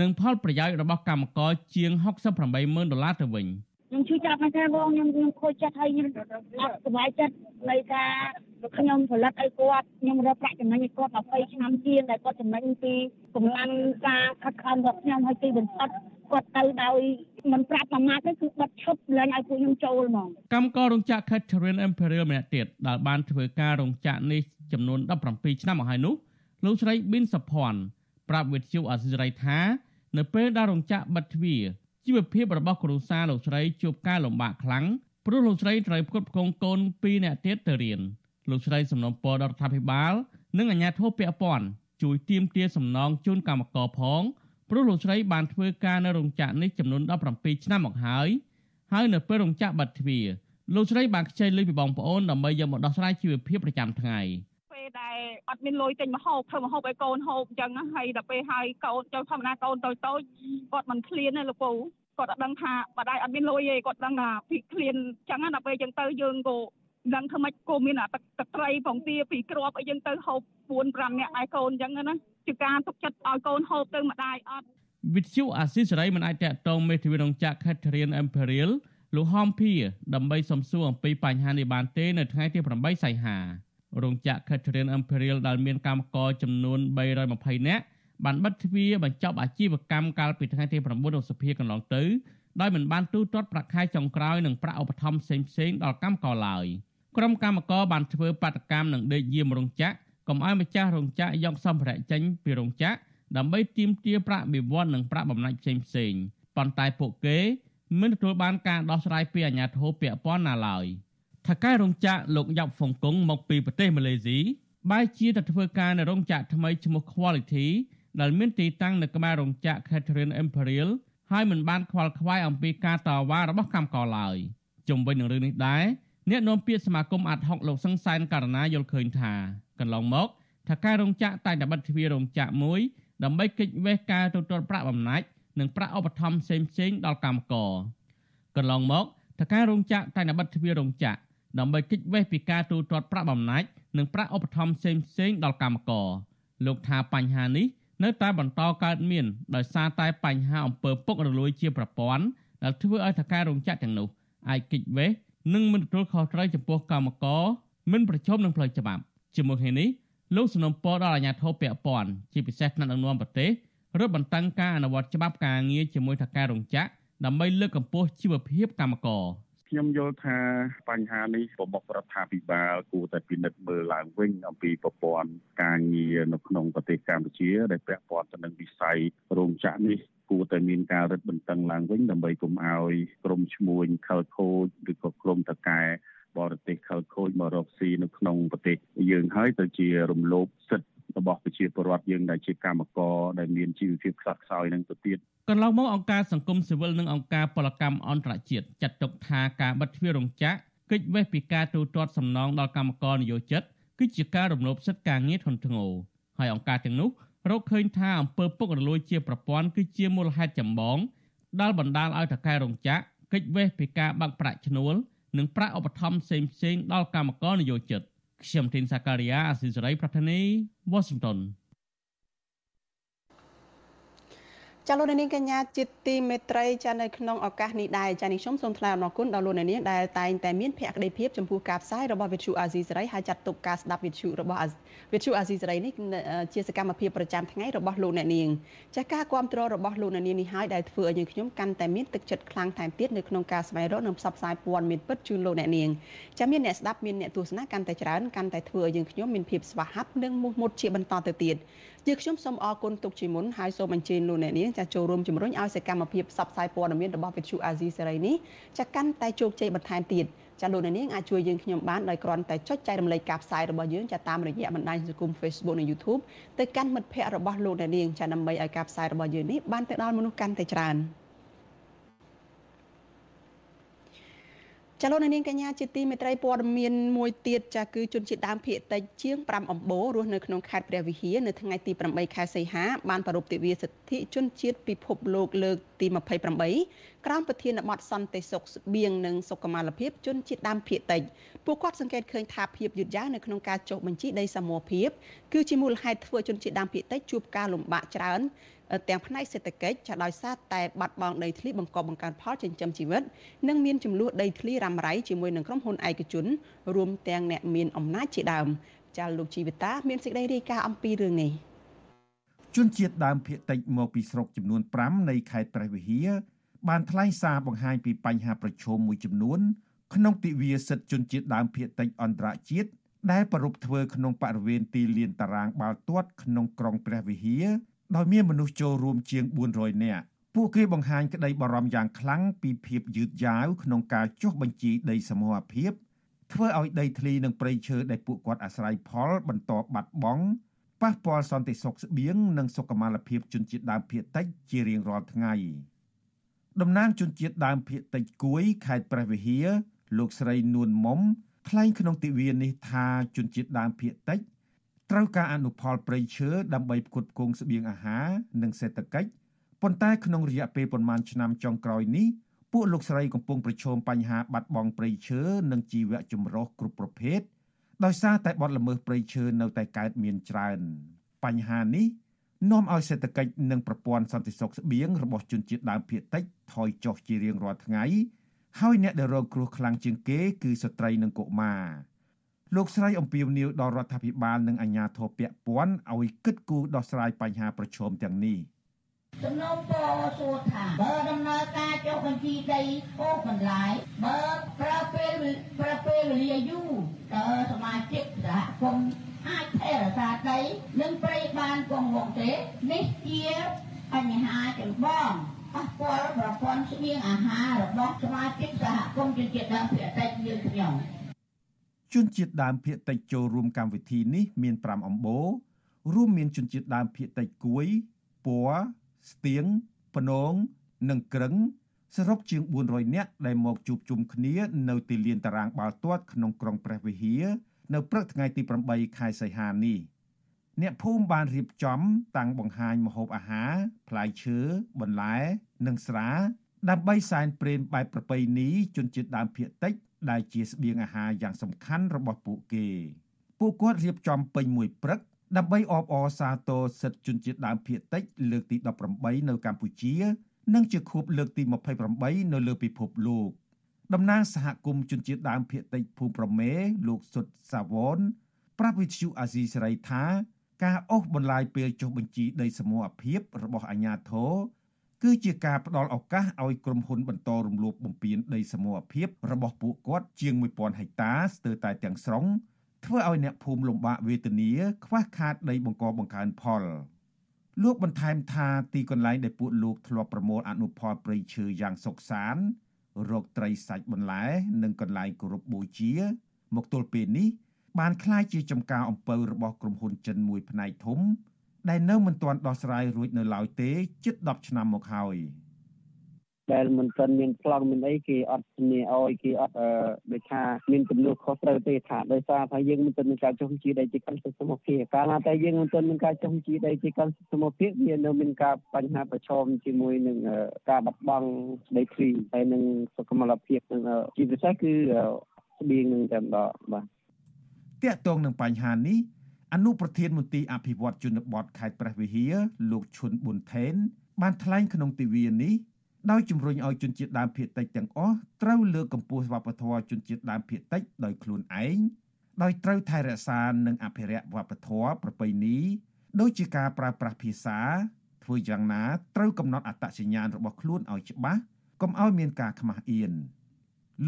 និងផលប្រយោជន៍របស់កម្មករជាង68ម៉ឺនដុល្លារទៅវិញ ខ្ញុំជួយចាប់មកថាបងខ្ញុំខ្ញុំខូចចិត្តហើយខ្ញុំអត់សុខចិត្តនៃការខ្ញុំផលិតឲ្យគាត់ខ្ញុំរកប្រាក់ចំណេញឲ្យគាត់20ឆ្នាំជាងដែលគាត់ចំណេញពីកម្លាំងការខិតខំរបស់ខ្ញុំឲ្យទីបន្តិចគាត់ទៅដោយមិនប្រាប់ប្រមាថទេគឺបិទឈប់លែងឲ្យពួកខ្ញុំចូលហ្មងកម្មកររោងចក្រ Catherine Imperial ម្នាក់ទៀតដែលបានធ្វើការរោងចក្រនេះចំនួន17ឆ្នាំមកហើយនោះលោកស្រីប៊ីនសុភ័ណ្ឌប្រាប់វិទ្យុអាស៊ីសេរីថា នៅពេលដែលរោងចក្របិទទ្វារ ជីវភាពរបស់គ្រួសារលោកស្រីជួបការលំបាកខ្លាំងព្រោះលោកស្រីត្រូវផ្គត់ផ្គង់កូន2នាក់ទៀតទៅរៀន។លោកស្រីសំណូមពរដល់រដ្ឋាភិបាល និងអាជ្ញាធរពាក់ព័ន្ធជួយទាមទារសំណងជូនកម្មករផងព្រោះលោកស្រីបានធ្វើការនៅរោងចក្រនេះចំនួន17ឆ្នាំមកហើយហើយនៅពេលរោងចក្របាត់ទ្វារលោកស្រីបានខ្ចីលុយពីបងប្អូនដើម្បីយកមកដោះស្រាយជីវភាពប្រចាំថ្ងៃ ពេលដែលអត់មានលុយទិញម្ហូបធ្វើម្ហូបឲ្យកូនហូបអញ្ចឹងហើយដល់ពេលហើយកូនចូលធម្មតាកូនតូចតូចគាត់មិនឃ្លានទេលោកពូគាត់អត់ដឹងថាបដៃអត់មានលុយទេគាត់ដឹងថាពីឃ្លានអញ្ចឹងដល់ពេលអញ្ចឹងទៅយើងក៏ដឹងធ្វើម៉េចគោមានទឹកទឹកត្រីផងទាពីគ្រាប់អីចឹងទៅហូប4 5នាក់ឯកូនអញ្ចឹងណាជាការទុកចិត្តឲ្យកូនហូបទៅម្ដាយអត់វិទ្យុអាស៊ីសេរីមិនអាចតកតងមេធាវីរោងចក្រ Catherine Imperial លោកហំភីដើម្បីសំសួរអំពីបញ្ហានេះបានទេនៅថ្ងៃទី8សីហា រោងចក្រ Catherine Imperial ដែលមានកម្មករចំនួន320នាក់បានបិទទ្វារបញ្ចប់អាជីវកម្មកាលពីថ្ងៃទី9ឧសភាកន្លងទៅដោយមិនបានទូទាត់ប្រាក់ខែចុងក្រោយនិងប្រាក់ឧបត្ថម្ភផ្សេងៗដល់កម្មករឡើយ។ក្រុមកម្មករបានធ្វើបាតកម្មនឹងដេកយាមរោងចក្រកុំឲ្យម្ចាស់រោងចក្រយកសម្ភារៈចេញពីរោងចក្រដើម្បីទាមទារប្រាក់បៀវត្សនិងប្រាក់បំណាច់ផ្សេងផ្សេងប៉ុន្តែពួកគេមិនទទួលបានការដោះស្រាយពីអាជ្ញាធរពាក់ព័ន្ធណាឡើយ ថកែរោងចក្រលោកយ៉ាប់ហ្វុងកុងមកពីប្រទេសម៉ាឡេស៊ីបែរជាទៅធ្វើការនៅរោងចក្រថ្មីឈ្មោះ Quality ដែលមានទីតាំងនៅក្បែររោងចក្រ Catherine Imperial ហើយមិនបានខ្វល់ខ្វាយអំពីការតវ៉ារបស់កម្មករឡើយជុំវិញនឹងរឿងនេះដែរអ្នកនាំពាក្យសមាគមអាត់ហុកលោកសង្សានករណាយល់ឃើញថាកន្លងមកថាការរោងចក្រតែងតែបិទទ្វាររោងចក្រមួយដើម្បីគេចវេះការទទួលប្រាក់បំណាច់និងប្រាក់ឧបត្ថម្ភផ្សេងៗដល់កម្មករកន្លងមកថាការរោងចក្រតែងតែបិទទ្វាររោងចក្រ ដើម្បីគេចវេះពីការទូទាត់ប្រាក់បំណាច់និងប្រាក់ឧបត្ថម្ភផ្សេងៗដល់កម្មករលោកថាបញ្ហានេះនៅតែបន្តកើតមានដោយសារតែបញ្ហាអំពើពុករលួយជាប្រព័ន្ធដែលធ្វើឲ្យថការរោងចក្រទាំងនោះអាចគេចវេះនិងមិនទទួលខុសត្រូវចំពោះកម្មករមិនប្រឈមនឹងផ្លូវច្បាប់ជាមួយគ្នានេះលោកសនំពរដល់អាជ្ញាធរពាក់ព័ន្ធជាពិសេសថ្នាក់ដឹកនាំប្រទេសរឹតបន្តឹងការអនុវត្តច្បាប់ការងារជាមួយថការរោងចក្រដើម្បីលើកកម្ពស់ជីវភាពកម្មករ ខ្ញុំយល់ថាបញ្ហានេះប្រមុខរដ្ឋាភិបាលគួរតែពិនិត្យមើលឡើងវិញអំពីប្រព័ន្ធការងារនៅក្នុងប្រទេសកម្ពុជាដែលពាក់ព័ន្ធទៅនឹងវិស័យរោងចក្រនេះគួរតែមានការរឹតបន្តឹងឡើងវិញដើម្បីកុំឲ្យក្រុមឈ្មួញខលខូចឬក៏ក្រុមតកែបរទេសខលខូចមករកស៊ីនៅក្នុងប្រទេសយើងហើយទៅជារំលោភសិទ្ធិ របស់ប្រជាពលរដ្ឋយើងដែលជាកម្មករដែលមានជីវភាពខ្សត់ខ្សោយនឹងទៅទៀតកន្លងមកអង្គការសង្គមស៊ីវិលនិងអង្គការពលកម្មអន្តរជាតិចាត់ទុកថាការបិទទ្វាររោងចក្រកិច្ចវេះពីការទូទាត់សំណងដល់កម្មករនិយោជិតគឺជាការរំលោភសិទ្ធិការងារធ្ងន់ធ្ងរហើយអង្គការទាំងនោះរកឃើញថាអំពើពុករលួយជាប្រព័ន្ធគឺជាមូលហេតុចម្បងដែលបណ្ដាលឲ្យតកែរោងចក្រកិច្ចវេះពីការបាក់ប្រាក់ឈ្នួលនិងប្រាក់ឧបត្ថម្ភផ្សេងផ្សេងដល់កម្មករនិយោជិត ខ្ញុំធីនសាការីយ៉ាអស៊ីសេរីប្រធានីវ៉ាស៊ីនតោន ចាលោកនាងកញ្ញាជាទីមេត្រីចានៅក្នុងឱកាសនេះដែរចានេះខ្ញុំសូមថ្លែងអំណរគុណដល់លោកនាងដែលតែងតែមានភក្ដីភាពចំពោះការផ្សាយរបស់វិទ្យុអាស៊ីសេរីហើយចាត់ទុកការស្ដាប់វិទ្យុរបស់វិទ្យុអាស៊ីសេរីនេះជាសកម្មភាពប្រចាំថ្ងៃរបស់លោកអ្នកនាងចាការគ្រប់គ្រងរបស់លោកអ្នកនាងនេះហើយដែលធ្វើឲ្យយើងខ្ញុំកាន់តែមានទឹកចិត្តខ្លាំងថែមទៀតនៅក្នុងការស្វែងរកនិងផ្សព្វផ្សាយព័ត៌មានពិតជូនលោកអ្នកនាងចាមានអ្នកស្ដាប់មានអ្នកទស្សនាកាន់តែច្រើនកាន់តែធ្វើឲ្យយើងខ្ញុំមានភាពស្វាហាប់និងមោះមុតជាបន្តទៅទៀត ជាខ្ញុំសូមអរគុណទុកជាមុនហើយសូមអញ្ជើញលោកអ្នកនាងចាចូលរួមជំរុញឲ្យសកម្មភាពផ្សព្វផ្សាយព័ត៌មានរបស់វិទ្យុអាស៊ីសេរីនេះចាកាន់តែជោគជ័យបន្ថែមទៀតចាលោកអ្នកនាងអាចជួយយើងខ្ញុំបានដោយគ្រាន់តែចុចចែករំលែកការផ្សាយរបស់យើងចាតាមរយៈបណ្ដាញសង្គម Facebook និង YouTube ទៅកាន់មិត្តភ័ក្តិរបស់លោកអ្នកនាងចាដើម្បីឲ្យការផ្សាយរបស់យើងនេះបានទៅដល់មនុស្សកាន់តែច្រើន។ ចលនានាងកញ្ញាជាទីមេត្រីព័ត៌មានមួយទៀតចាគឺជនជាតិដើមភាគតិចជាង5អំបូររស់នៅក្នុងខេត្តព្រះវិហារនៅថ្ងៃទី8ខែសីហាបានប្រារព្ធទិវាសិទ្ធិជនជាតិពិភពលោកលើកទី28ក្រោមប្រធានបទសន្តិសុខស្បៀងនិងសុខុមាលភាពជនជាតិដើមភាគតិចពួកគាត់សង្កេតឃើញថាភាពយឺតយ៉ាវនៅក្នុងការចុះបញ្ជីដីសមរភាពគឺជាមូលហេតុធ្វើជនជាតិដើមភាគតិចជួបការលំបាកច្រើន ទាំងផ្នែកសេដ្ឋកិច្ចចាដោយសារតែបាត់បង់ដីធ្លីបង្កបង្កើនផលចិញ្ចឹមជីវិតនិងមានចំនួនដីធ្លីរ៉ាំរ៉ៃជាមួយនឹងក្រុមហ៊ុនឯកជនរួមទាំងអ្នកមានអំណាចជាដើមចាលោកជីវិតាមានសេចក្តីរាយការណ៍អំពីរឿងនេះជនជាតិដើមភាគតិចមកពីស្រុកចំនួន5នៃខេត្តព្រះវិហារបានថ្លែងសារបង្ហាញពីបញ្ហាប្រឈមមួយចំនួន ក្នុងទិវាសិទ្ធិជនជាតិដើមភាគតិចអន្តរជាតិដែលប្រពធ្វើក្នុងបរិវេណទីលានតារាងបាល់ទាត់ក្នុងក្រុងព្រះវិហារ ដោយមានមនុស្សចូលរួមជាង400នាក់ពួកគេបង្ហាញក្តីបារម្ភយ៉ាងខ្លាំងពីភាពយឺតយ៉ាវក្នុងការចុះបញ្ជីដីសមរភាពធ្វើឲ្យដីធ្លីនិងព្រៃឈើដែលពួកគាត់អាស្រ័យផលបន្តបាត់បង់ប៉ះពាល់សន្តិសុខស្បៀងនិងសុខុមាលភាពជនជាតិដើមភាគតិចជារៀងរាល់ថ្ងៃតំណាងជនជាតិដើមភាគតិចគួយខេត្តព្រះវិហារលោកស្រីនួនមុំថ្លែងក្នុងទិវានេះថាជនជាតិដើមភាគតិច ត្រូវការអនុផលព្រៃឈើដើម្បីផ្គត់ផ្គង់ស្បៀងអាហារនិងសេដ្ឋកិច្ចប៉ុន្តែក្នុងរយៈពេលប្រមាណឆ្នាំចុងក្រោយនេះពួកលោកស្រីកំពុងប្រឈមបញ្ហាបាត់បង់ព្រៃឈើនិងជីវៈចម្រុះគ្រប់ប្រភេទដោយសារតែបទល្មើសព្រៃឈើនៅតែកើតមានច្រើន បញ្ហានេះនាំឲ្យសេដ្ឋកិច្ចនិងប្រព័ន្ធសន្តិសុខស្បៀងរបស់ជនជាតិដើមភាគតិចថយចុះជារៀងរាល់ថ្ងៃ ហើយអ្នកដែលរងគ្រោះខ្លាំងជាងគេគឺស្ត្រីនិងកុមារ លោកស្រីអំពាវនាវដល់រដ្ឋាភិបាលនិងអាជ្ញាធរពាក់ព័ន្ធឲ្យគិតគូរដោះស្រាយបញ្ហាប្រឈមទាំងនេះសំណូមពរសួរថាបើដំណើរការចុះបញ្ជីដីអូសបន្លាយបើប្រើពេលប្រើពេលវេលាយូរតើសមាជិកសហគមន៍អាចថែរក្សាដីនិងប្រៃបានគង់វង្សទេនេះជាបញ្ហាចម្បងប៉ះពាល់ប្រព័ន្ធស្បៀងអាហាររបស់សមាជិកសហគមន៍ជនជាតិដើមភាគតិចយើងខ្ញុំ ជនជាតិដើមភាគតិចចូលរួមកម្មវិធីនេះមាន5អំបូររួមមានជនជាតិដើមភាគតិចគួយពួរស្ទៀងភ្នងនិងក្រឹងសរុបជាង400នាក់ដែលមកជួបជុំគ្នានៅទីលានតារាងបាល់ទាត់ក្នុងក្រុងព្រះវិហារនៅព្រឹកថ្ងៃទី8ខែសីហានេះអ្នកភូមិបានរៀបចំតាំងបង្ហាញម្ហូបអាហារផ្លែឈើបន្លែនិងស្រា ដើម្បីសែនព្រេនបែបប្រពៃណីជនជាតិដើមភាគតិច ដែលជាស្បៀងអាហារយ៉ាងសំខាន់របស់ពួកគេពួកគាត់រៀបចំពេញមួយព្រឹកដើម្បីអបអរសាទរសិទ្ធិជនជាតិដើមភាគតិចលើកទី18នៅកម្ពុជា និងជាខួបលើកទី28នៅលើពិភពលោកតំណាងសហគមន៍ជនជាតិដើមភាគតិចភូមិប្រមេ លោកសុតសាវនប្រាប់វិទ្យុអាស៊ីសេរីថា ការអូសបន្លាយពេលចុះបញ្ជីដីសមរភាពរបស់អាជ្ញាធរ គឺជាការផ្ដល់ឱកាសឲ្យក្រុមហ៊ុនបន្តរំលោភបំពានដីសមរភាពរបស់ពួកគាត់ជាង1000ហិកតាស្ទើរតែទាំងស្រុងធ្វើឲ្យអ្នកភូមិលំបាកវេទនាខ្វះខាតដីបង្កបង្កើនផលលោកបន្ថែមថាទីកន្លែងដែលពួកលោកធ្លាប់ប្រមូលអនុផលព្រៃឈើយ៉ាងសុខសាន្តរកត្រីសាច់បន្លែ និងកន្លែងគោរពបូជា មកទល់ពេលនេះបានคล้ายជាចំការអំពៅរបស់ក្រុមហ៊ុនចិនមួយផ្នែកធំ ដែលនៅមិនទាន់ដោះស្រាយរួចនៅឡើយទេជិត10ឆ្នាំមកហើយដែលមិនទាន់មានប្លង់មានអីគេអត់ធានាឲ្យគេអត់ដូចថាមានចំនួនខុសត្រូវទេថាដោយសារថាយើងមិនទាន់មានការចុះបញ្ជីដីជាកម្មសិទ្ធិសមភាពកាលណាតែយើងមិនទាន់មានការចុះបញ្ជីដីជាកម្មសិទ្ធិសមភាពវានៅមានការបញ្ហាប្រឈមជាមួយនឹងការបាត់បង់ដីធ្លីហើយនឹងសុខុមាលភាពនឹងជាពិសេសគឺស្បៀងនឹងតែម្ដងបាទតាក់ទងនឹងបញ្ហានេះ អនុប្រធានមន្ទីរអភិវឌ្ឍជនបទខេត្តព្រះវិហារលោកឈុនប៊ុនថេន បានថ្លែងក្នុងទិវានេះដោយជំរុញឲ្យជនជាតិដើមភាគតិចទាំងអស់ត្រូវលើកកម្ពស់វប្បធម៌ជនជាតិដើមភាគតិចដោយខ្លួនឯងដោយត្រូវថែរក្សានិងអភិរក្សវប្បធម៌ប្រពៃណីដូចជាការប្រើប្រាស់ភាសាធ្វើយ៉ាងណាត្រូវកំណត់អត្តសញ្ញាណរបស់ខ្លួនឲ្យច្បាស់កុំឲ្យមានការខ្មាស់អៀន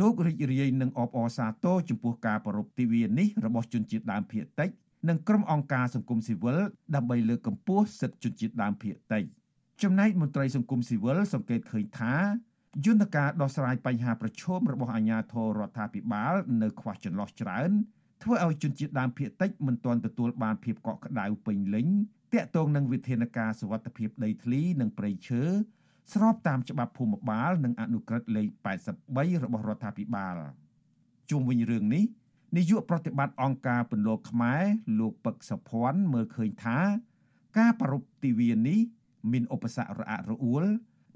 លោករីករាយនឹងអបអរសាទរចំពោះការប្រពៃទិវានេះរបស់ជនជាតិដើមភាគតិច និងក្រុមអង្គការសង្គមស៊ីវិលដើម្បីលើកកម្ពស់សិទ្ធិជនជាតិដើមភាគតិចចំណែកមន្ត្រីសង្គមស៊ីវិលសង្កេតឃើញថាយន្តការដោះស្រាយបញ្ហាប្រឈមរបស់អាជ្ញាធររដ្ឋាភិបាល នៅខ្វះចន្លោះច្រើនធ្វើឲ្យជនជាតិដើមភាគតិចមិនទាន់ទទួលបានភាពកក់ក្ដៅពេញលេញតាក់ទងនឹងវិធានការសវត្ថភាពដីធ្លីនិងព្រៃឈើស្របតាមច្បាប់ភូមិបាល និងអនុក្រឹត្យលេខ83របស់រដ្ឋាភិបាលជុំវិញរឿងនេះ នាយកប្រតិបត្តិអង្គការពន្លកខ្មែរលោកពឹកសុភ័ណ្ឌមើលឃើញថា ការប្រពៃទិវានេះ មានឧបសគ្គរអាក់រអួល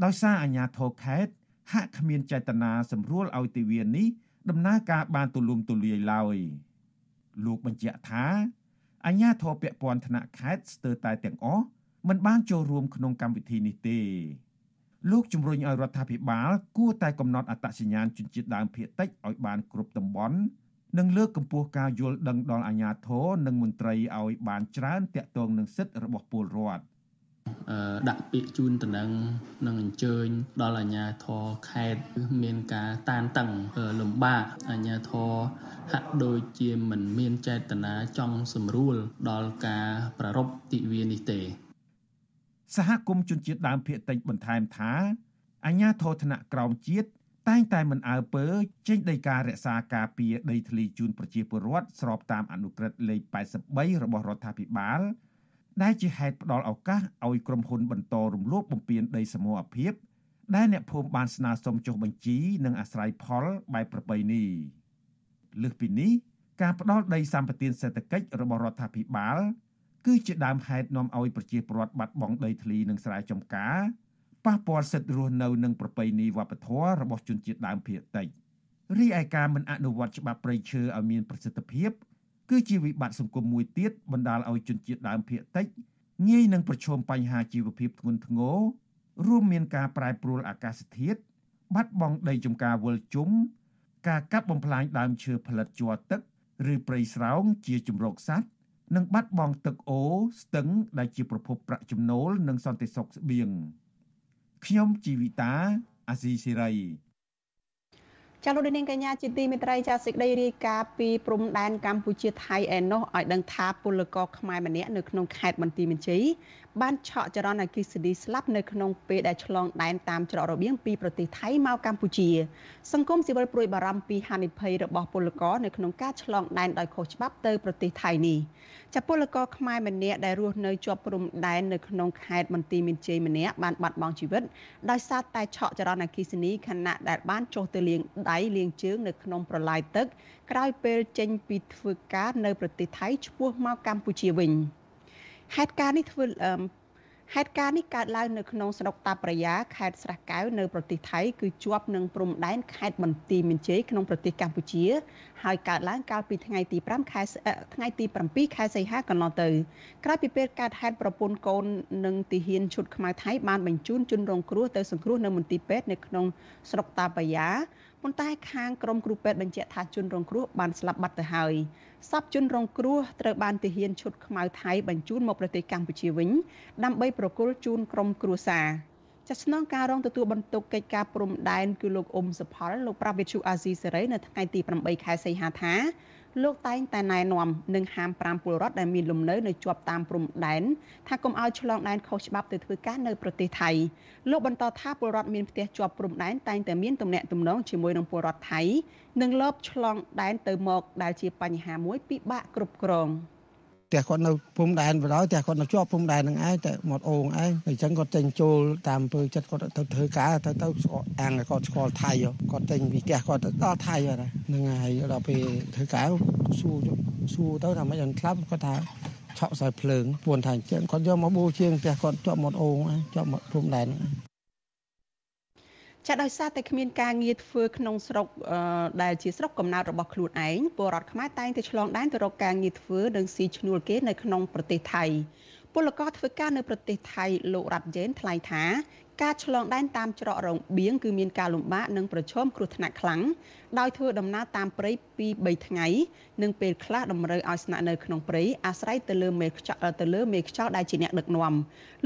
ដោយសារអាជ្ញាធរខេត្តហាក់គ្មានចេតនាសម្រួលឲ្យទិវានេះដំណើរការបានទូលំទូលាយឡើយលោកបញ្ជាក់ថាអាជ្ញាធរពាក់ព័ន្ធថ្នាក់ខេត្តស្ទើរតែទាំងអស់មិនបានចូលរួមក្នុងកម្មវិធីនេះទេលោកជំរុញឲ្យរដ្ឋាភិបាលគួរតែកំណត់អត្តសញ្ញាណជនជាតិដើមភាគតិចឲ្យបានគ្រប់តំបន់ និងលើកកម្ពស់ការយល់ដឹងដល់អាជ្ញាធរនិងមន្ត្រីឲ្យបានច្រើនតាក់ទងនឹងសិទ្ធិរបស់ពលរដ្ឋដាក់ពាក្យជូនតំណែងនិងអញ្ជើញដល់អាជ្ញាធរខេត្តមានការតានតឹងលំបាកអាជ្ញាធរហាក់ដូចជាមិនមានចេតនាចង់សម្រួលដល់ការប្រារព្ធទិវានេះទេ សហគមន៍ជនជាតិដើមភាគតិចបន្ថែមថាអាជ្ញាធរថ្នាក់ក្រោមជាតិ តែងតែមិនអើពើចេញដីការក្សាការពារដីធ្លីជូនប្រជាពលរដ្ឋស្របតាមអនុក្រឹត្យលេខ83របស់រដ្ឋាភិបាល ដែលជាហេតុផ្ដល់ឱកាសឲ្យក្រុមហ៊ុនបន្តរំលោភបំពានដីសមរភាព ដែលអ្នកភូមិបានស្នើសុំចុះបញ្ជីនិងអាស្រ័យផលបែបប្រពៃណីលើសពីនេះការផ្ដល់ដីសម្បត្តិសេដ្ឋកិច្ចរបស់រដ្ឋាភិបាល គឺជាដើមហេតុនាំឲ្យប្រជាពលរដ្ឋបាត់បង់ដីធ្លីនិងស្រែចម្ការ ប៉ះពាល់សិទ្ធិរស់នៅនិងប្រពៃណីវប្បធម៌របស់ជនជាតិដើមភាគតិចរីឯការមិនអនុវត្តច្បាប់ព្រៃឈើឲ្យមានប្រសិទ្ធភាពគឺជាវិបត្តិសង្គមមួយទៀតបណ្ដាលឲ្យជនជាតិដើមភាគតិចងាយនឹងប្រឈមបញ្ហាជីវភាពធ្ងន់ធ្ងររួមមានការប្រែប្រួលអាកាសធាតុបាត់បង់ដីចម្ការវិលជុំការកាប់បំផ្លាញដើមឈើផលិតជ័រទឹក ឬព្រៃស្រោងជាជំរកសត្វនិងបាត់បង់ទឹកអូរស្ទឹងដែលជាប្រភពប្រាក់ចំណូលនិងសន្តិសុខស្បៀង ខ្ញុំជីវិតាអាស៊ីសេរីចាលោកនាងកញ្ញាជាទីមេត្រីចាសេចក្តីរាយការណ៍ពីព្រំដែនកម្ពុជាថៃឯណោះឲ្យដឹងថាពលករខ្មែរម្នាក់នៅក្នុងខេត្តបន្ទាយមានជ័យ បានឆក់ចរន្តអគិសនីស្លាប់នៅក្នុងពេលដែលឆ្លងដែនតាមច្រករបៀងពីប្រទេសថៃមកកម្ពុជា សង្គមស៊ីវិលព្រួយបារម្ភពីហានិភ័យរបស់ពលករនៅក្នុងការឆ្លងដែនដោយខុសច្បាប់ទៅប្រទេសថៃនេះចាពលករខ្មែរម្នាក់ដែលរស់នៅជាប់ព្រំដែននៅក្នុងខេត្តបន្ទាយមានជ័យម្នាក់បានបាត់បង់ជីវិតដោយសារតែឆក់ចរន្តអគិសនីខណៈដែលបានចុះទៅលាងដៃលាងជើងនៅក្នុងប្រឡាយទឹកក្រោយពេលចេញពីធ្វើការនៅប្រទេសថៃឆ្ពោះមកកម្ពុជាវិញ ហេតុការណ៍នេះធ្វើហេតុការណ៍នេះកើតឡើងនៅក្នុងស្រុកតាប្រយ៉ាខេត្តស្រះកែវនៅប្រទេសថៃគឺជាប់នឹងព្រំដែនខេត្តបន្ទាយមានជ័យក្នុងប្រទេសកម្ពុជា ហើយកើតឡើងកាលពីថ្ងៃទី5ខែថ្ងៃទី7ខែសីហាកន្លងទៅក្រោយពីពេលកើតហេតុប្រពន្ធកូននិងទីហ៊ានឈុតខ្មៅថៃបានបញ្ជូនជនរងគ្រោះទៅសង្គ្រោះនៅមន្ទីរពេទ្យនៅក្នុងស្រុកតាប្រយ៉ាប៉ុន្តែខាងក្រមគ្រូពេទ្យបញ្ជាក់ថាជនរងគ្រោះបានស្លាប់បាត់ទៅហើយ សពជនរងគ្រោះត្រូវបានទាហានឈុតខ្មៅថៃបញ្ជូនមកប្រទេសកម្ពុជាវិញដើម្បីប្រគល់ជូនក្រុមគ្រួសារចាស្នងការរងទទួលបន្ទុកកិច្ចការព្រំដែនគឺលោកអ៊ុំសុផលលោកប្រាវិទ្យុអាស៊ីសេរីនៅថ្ងៃទី8ខែសីហាថា លោកតែងតែណែនាំនិងហាម5ពលរដ្ឋដែលមានលំនៅនៅជាប់តាមព្រំដែនថាកុំឲ្យឆ្លងដែនខុសច្បាប់ទៅធ្វើការនៅប្រទេសថៃលោកបន្តថាពលរដ្ឋមានផ្ទះជាប់ព្រំដែនតែងតែមានទំនាក់ទំនងជាមួយនឹងពលរដ្ឋថៃនិងលបឆ្លងដែនទៅមកដែលជាបញ្ហាមួយពិបាកគ្រប់គ្រង។ ផ្ទះគាត់នៅព្រំដែនបណ្ដោយផ្ទះគាត់នៅជាប់ព្រំដែននឹងឯងតែមាត់អូងឯងអញ្ចឹងគាត់ចេញចូលតាមអំពើចិត្តគាត់ទៅធ្វើការទៅទៅអាំងគាត់ស្គាល់ថៃគាត់ចេញពីផ្ទះគាត់ទៅដល់ថៃហ្នឹងហើយដល់ពេលធ្វើការសួរសួរទៅថាមិនអត់ខ្លះគាត់ថាឆក់ខ្សែភ្លើងពួនថាអញ្ចឹងគាត់យកមកបូជាងផ្ទះគាត់ជាប់មាត់អូងជាប់មាត់ព្រំដែនហ្នឹង ចាដោយសារតែគ្មានការងារធ្វើក្នុងស្រុកដែលជាស្រុកកំណើតរបស់ខ្លួនឯងពលរដ្ឋខ្មែរតែងតែឆ្លងដែនទៅរកការងារធ្វើនិងស៊ីឈ្នួលគេនៅក្នុងប្រទេសថៃពលករធ្វើការនៅប្រទេសថៃលោករ៉ាត់យ៉េនថ្លែងថាការឆ្លងដែនតាមច្រករងបៀងគឺមានការលំបាកនិងប្រឈមគ្រោះថ្នាក់ខ្លាំងដោយធ្វើដំណើរតាមព្រៃពី3ថ្ងៃនិងពេលខ្លះតម្រូវឲ្យស្នាក់នៅក្នុងព្រៃអាស្រ័យទៅលើមេខ្យល់ទៅលើមេខ្យល់ដែលជាអ្នកដឹកនាំ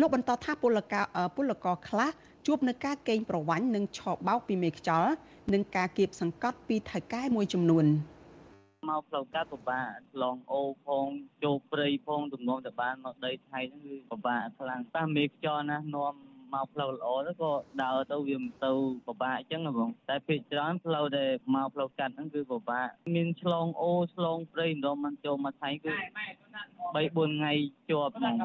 លោកបន្តថាពលករពលករខ្លះ ជួបនឹងការកេងប្រវ័ញ្ចនិងឆោបបោកពីមេខ្យល់និងការគៀបសង្កត់ពីថៅកែមួយចំនួនមកផ្លូវកាត់ពិបាកឡងអូផងចូលព្រៃផងទំនងតបានមកដីថៃហ្នឹងគឺពិបាកខ្លាំងប៉ះមេខ្យល់ណានាំ មកផ្លូវល្អទៅក៏ដើរទៅវាមិនទៅពិបាកអញ្ចឹងបងតែពេលច្រើនផ្លូវដែលមកផ្លូវកាត់ហ្នឹងគឺពិបាកមានឆ្លងអូឆ្លងព្រៃម្ដងមិនចូលមកថៃគឺ3 4ថ្ងៃជាប់ហ្នឹង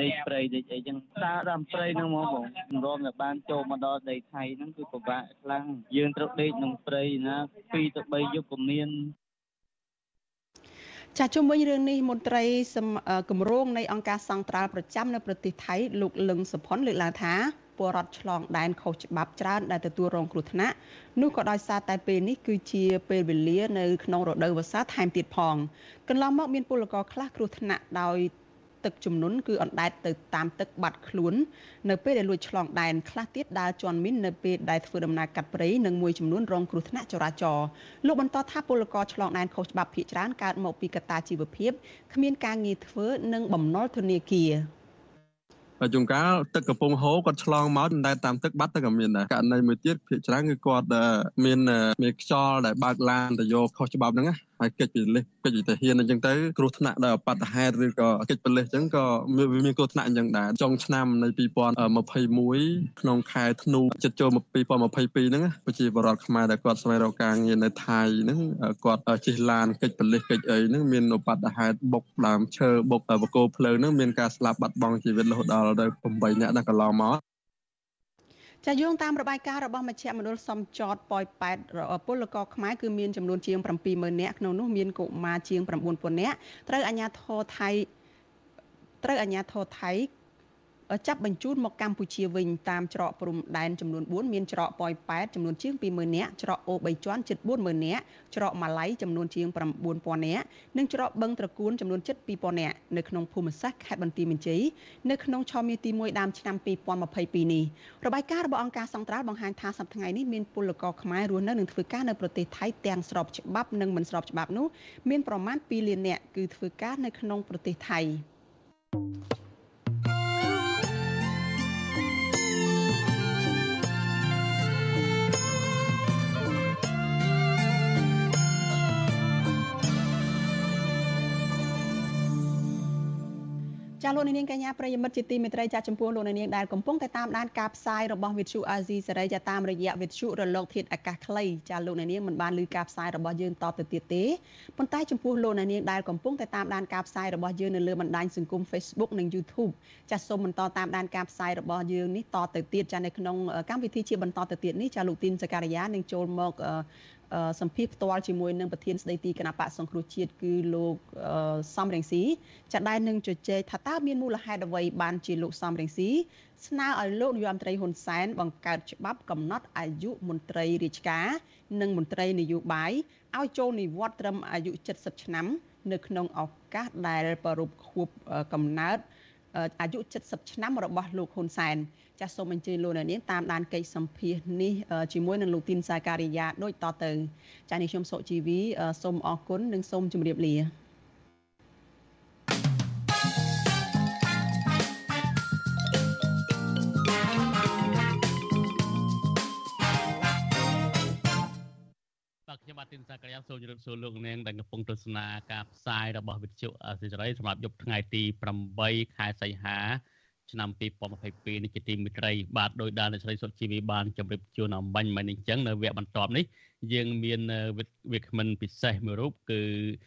ដីព្រៃដីអីចឹងតាដល់ព្រៃហ្នឹងហ្មងបងរំតែបានចូលមកដល់ដីថៃហ្នឹងគឺពិបាកខ្លាំងយើងត្រូវដេកក្នុងព្រៃណា2ទៅ3យប់ក៏មាន ចាជុំវិញរឿងនេះមន្ត្រីគម្រោងនៃអង្គការសង្ត្រាល់ប្រចាំនៅប្រទេសថៃលោកលឹងសុផុនលើកឡើងថាពលរដ្ឋឆ្លងដែនខុសច្បាប់ច្រើនដែលទទួលរងគ្រោះថ្នាក់នោះក៏ដោយសារតែពេលនេះគឺជាពេលវេលានៅក្នុងរដូវវស្សាថែមទៀតផងកន្លងមកមានពលករខ្លះគ្រោះថ្នាក់ដោយ ទឹកជំនន់គឺអណ្ដែតទៅតាមទឹកបាត់ខ្លួននៅពេលដែលលួចឆ្លងដែនខ្លះទៀតដើរជន់មីននៅពេលដែលធ្វើដំណើរកាត់ព្រៃនិងមួយចំនួនរងគ្រោះថ្នាក់ចរាចរណ៍លោកបន្តថាពលករឆ្លងដែនខុសច្បាប់ភ ieck ច្រើនកើតមកពីកត្តាជីវភាពគ្មានការងារធ្វើនិងបំណុលធនាគារជួនកាលទឹកកំពុងហូរគាត់ឆ្លងមកតែតាមទឹកបាត់ទឹកក៏មានដែរករណីមួយទៀតភាគច្រើនគឺគាត់មានមានខ្យល់ដែលបើកឡានទៅយកខុសច្បាប់ហ្នឹងណា ហើយកិច្ចពិលេសកិច្ចវិទ្យាអញ្ចឹងទៅគ្រោះថ្នាក់ដោយអបតហេតុឬក៏កិច្ចពិលេសអញ្ចឹងក៏វាមានគ្រោះថ្នាក់អញ្ចឹងដែរចុងឆ្នាំនៃ2021ក្នុងខែធ្នូចិត្តចូល2022ហ្នឹងប្រជាពលរដ្ឋខ្មែរដែលគាត់ស្វែងរកការងារនៅថៃហ្នឹងគាត់ជិះឡានកិច្ចពិលេសកិច្ចអីហ្នឹងមានអបតហេតុបុកដើមឈើបុកបកគោភ្លើងហ្នឹងមានការស្លាប់បាត់បង់ជីវិតរហូតដល់ទៅ8នាក់ដល់កន្លងមក ចាយោងតាមរបាយការណ៍របស់មជ្ឈមណ្ឌលសំចតប៉ោយប៉ែតពលករខ្មែរគឺមានចំនួនជាង70000នាក់ក្នុងនោះមានកុមារជាង9000នាក់ត្រូវអាជ្ញាធរថៃត្រូវអាជ្ញាធរថៃ ចាប់បញ្ជូនមកកម្ពុជាវិញតាមច្រកព្រំដែនចំនួន4មានច្រកប៉ោយប៉ែតចំនួនជាង20000នាក់ច្រកអូ3ជាន់ជិត40000នាក់ច្រកម៉ាឡៃចំនួនជាង9000នាក់និងច្រកបឹងត្រកួនចំនួនជិត2000នាក់នៅក្នុងភូមិសាស្ត្រខេត្តបន្ទាយមានជ័យនៅក្នុងឆមាសទី1ដើមឆ្នាំ2022នេះរបាយការណ៍របស់អង្គការសង្ត្រាល់បង្ហាញថាសប្តាហ៍ថ្ងៃនេះមានពលករខ្មែររស់នៅនិងធ្វើការនៅប្រទេសថៃទាំងស្របច្បាប់និងមិនស្របច្បាប់នោះមានប្រមាណ2លាននាក់គឺធ្វើការនៅក្នុងប្រទេសថៃ thank you ចាលោកនាងកញ្ញាប្រិយមិត្តជាទីមេត្រីចាចំពោះលោកនាងដែលកំពុងតែតាមដានការផ្សាយរបស់វិទ្យុអាស៊ីសេរីចាតាមរយៈវិទ្យុរលកធាតុអាកាសខ្លីចាលោកនាងមិនបានឮការផ្សាយរបស់យើងតទៅទៀតទេប៉ុន្តែចំពោះលោកនាងដែលកំពុងតែតាមដានការផ្សាយរបស់យើងនៅលើបណ្ដាញសង្គម Facebook និង YouTube ចាសូមបន្តតាមដានការផ្សាយរបស់យើងនេះតទៅទៀតចានៅក្នុងកម្មវិធីជាបន្តទៅទៀតនេះចាលោកទីនសការីយ៉ានឹងចូលមក សម្ភារផ្ទាល់ជាមួយនឹងប្រធានស្ដីទីគណៈបកសង្គ្រោះជាតិគឺលោកសំរងស៊ីចាដែលនឹងជជែកថាតើមានមូលហេតុអ្វីបានជាលោកសំរងស៊ីស្នើឲ្យលោកនាយរដ្ឋមន្ត្រីហ៊ុនសែនបង្កើតច្បាប់កំណត់អាយុមន្ត្រីរាជការនិងមន្ត្រីនយោបាយឲ្យចូលនិវត្តន៍ត្រឹមអាយុ70ឆ្នាំ នៅក្នុងឱកាសដែលប្រពខួបកំណើតអាយុ70ឆ្នាំរបស់លោកហ៊ុនសែន ចាសសូមអញ្ជើញលោកអ្នកនាងតាមដានកិច្ចសម្ភាសនេះជាមួយនឹងលោកទីនសាការីយ៉ាដូចតទៅចាសនេះខ្ញុំសុជីវីសូមអរគុណនិងសូមជម្រាបលាខ្ញុំបាទទីនសាករិយាសូមជម្រាបសួរលោកនាងដែលកំពុងទស្សនាការផ្សាយរបស់វិទ្យុអសិរ័យសម្រាប់យប់ថ្ងៃទី8ខែសីហា ឆ្នាំ2022នេះជាទីមេត្រីបាទដោយដានអ្នកស្រីសុតជីវីបានជម្រាបជូនអំបញ្ញមិញអញ្ចឹងនៅវគ្គបន្ទាប់នេះយើងមានវាគ្មិនពិសេសមួយរូបគឺ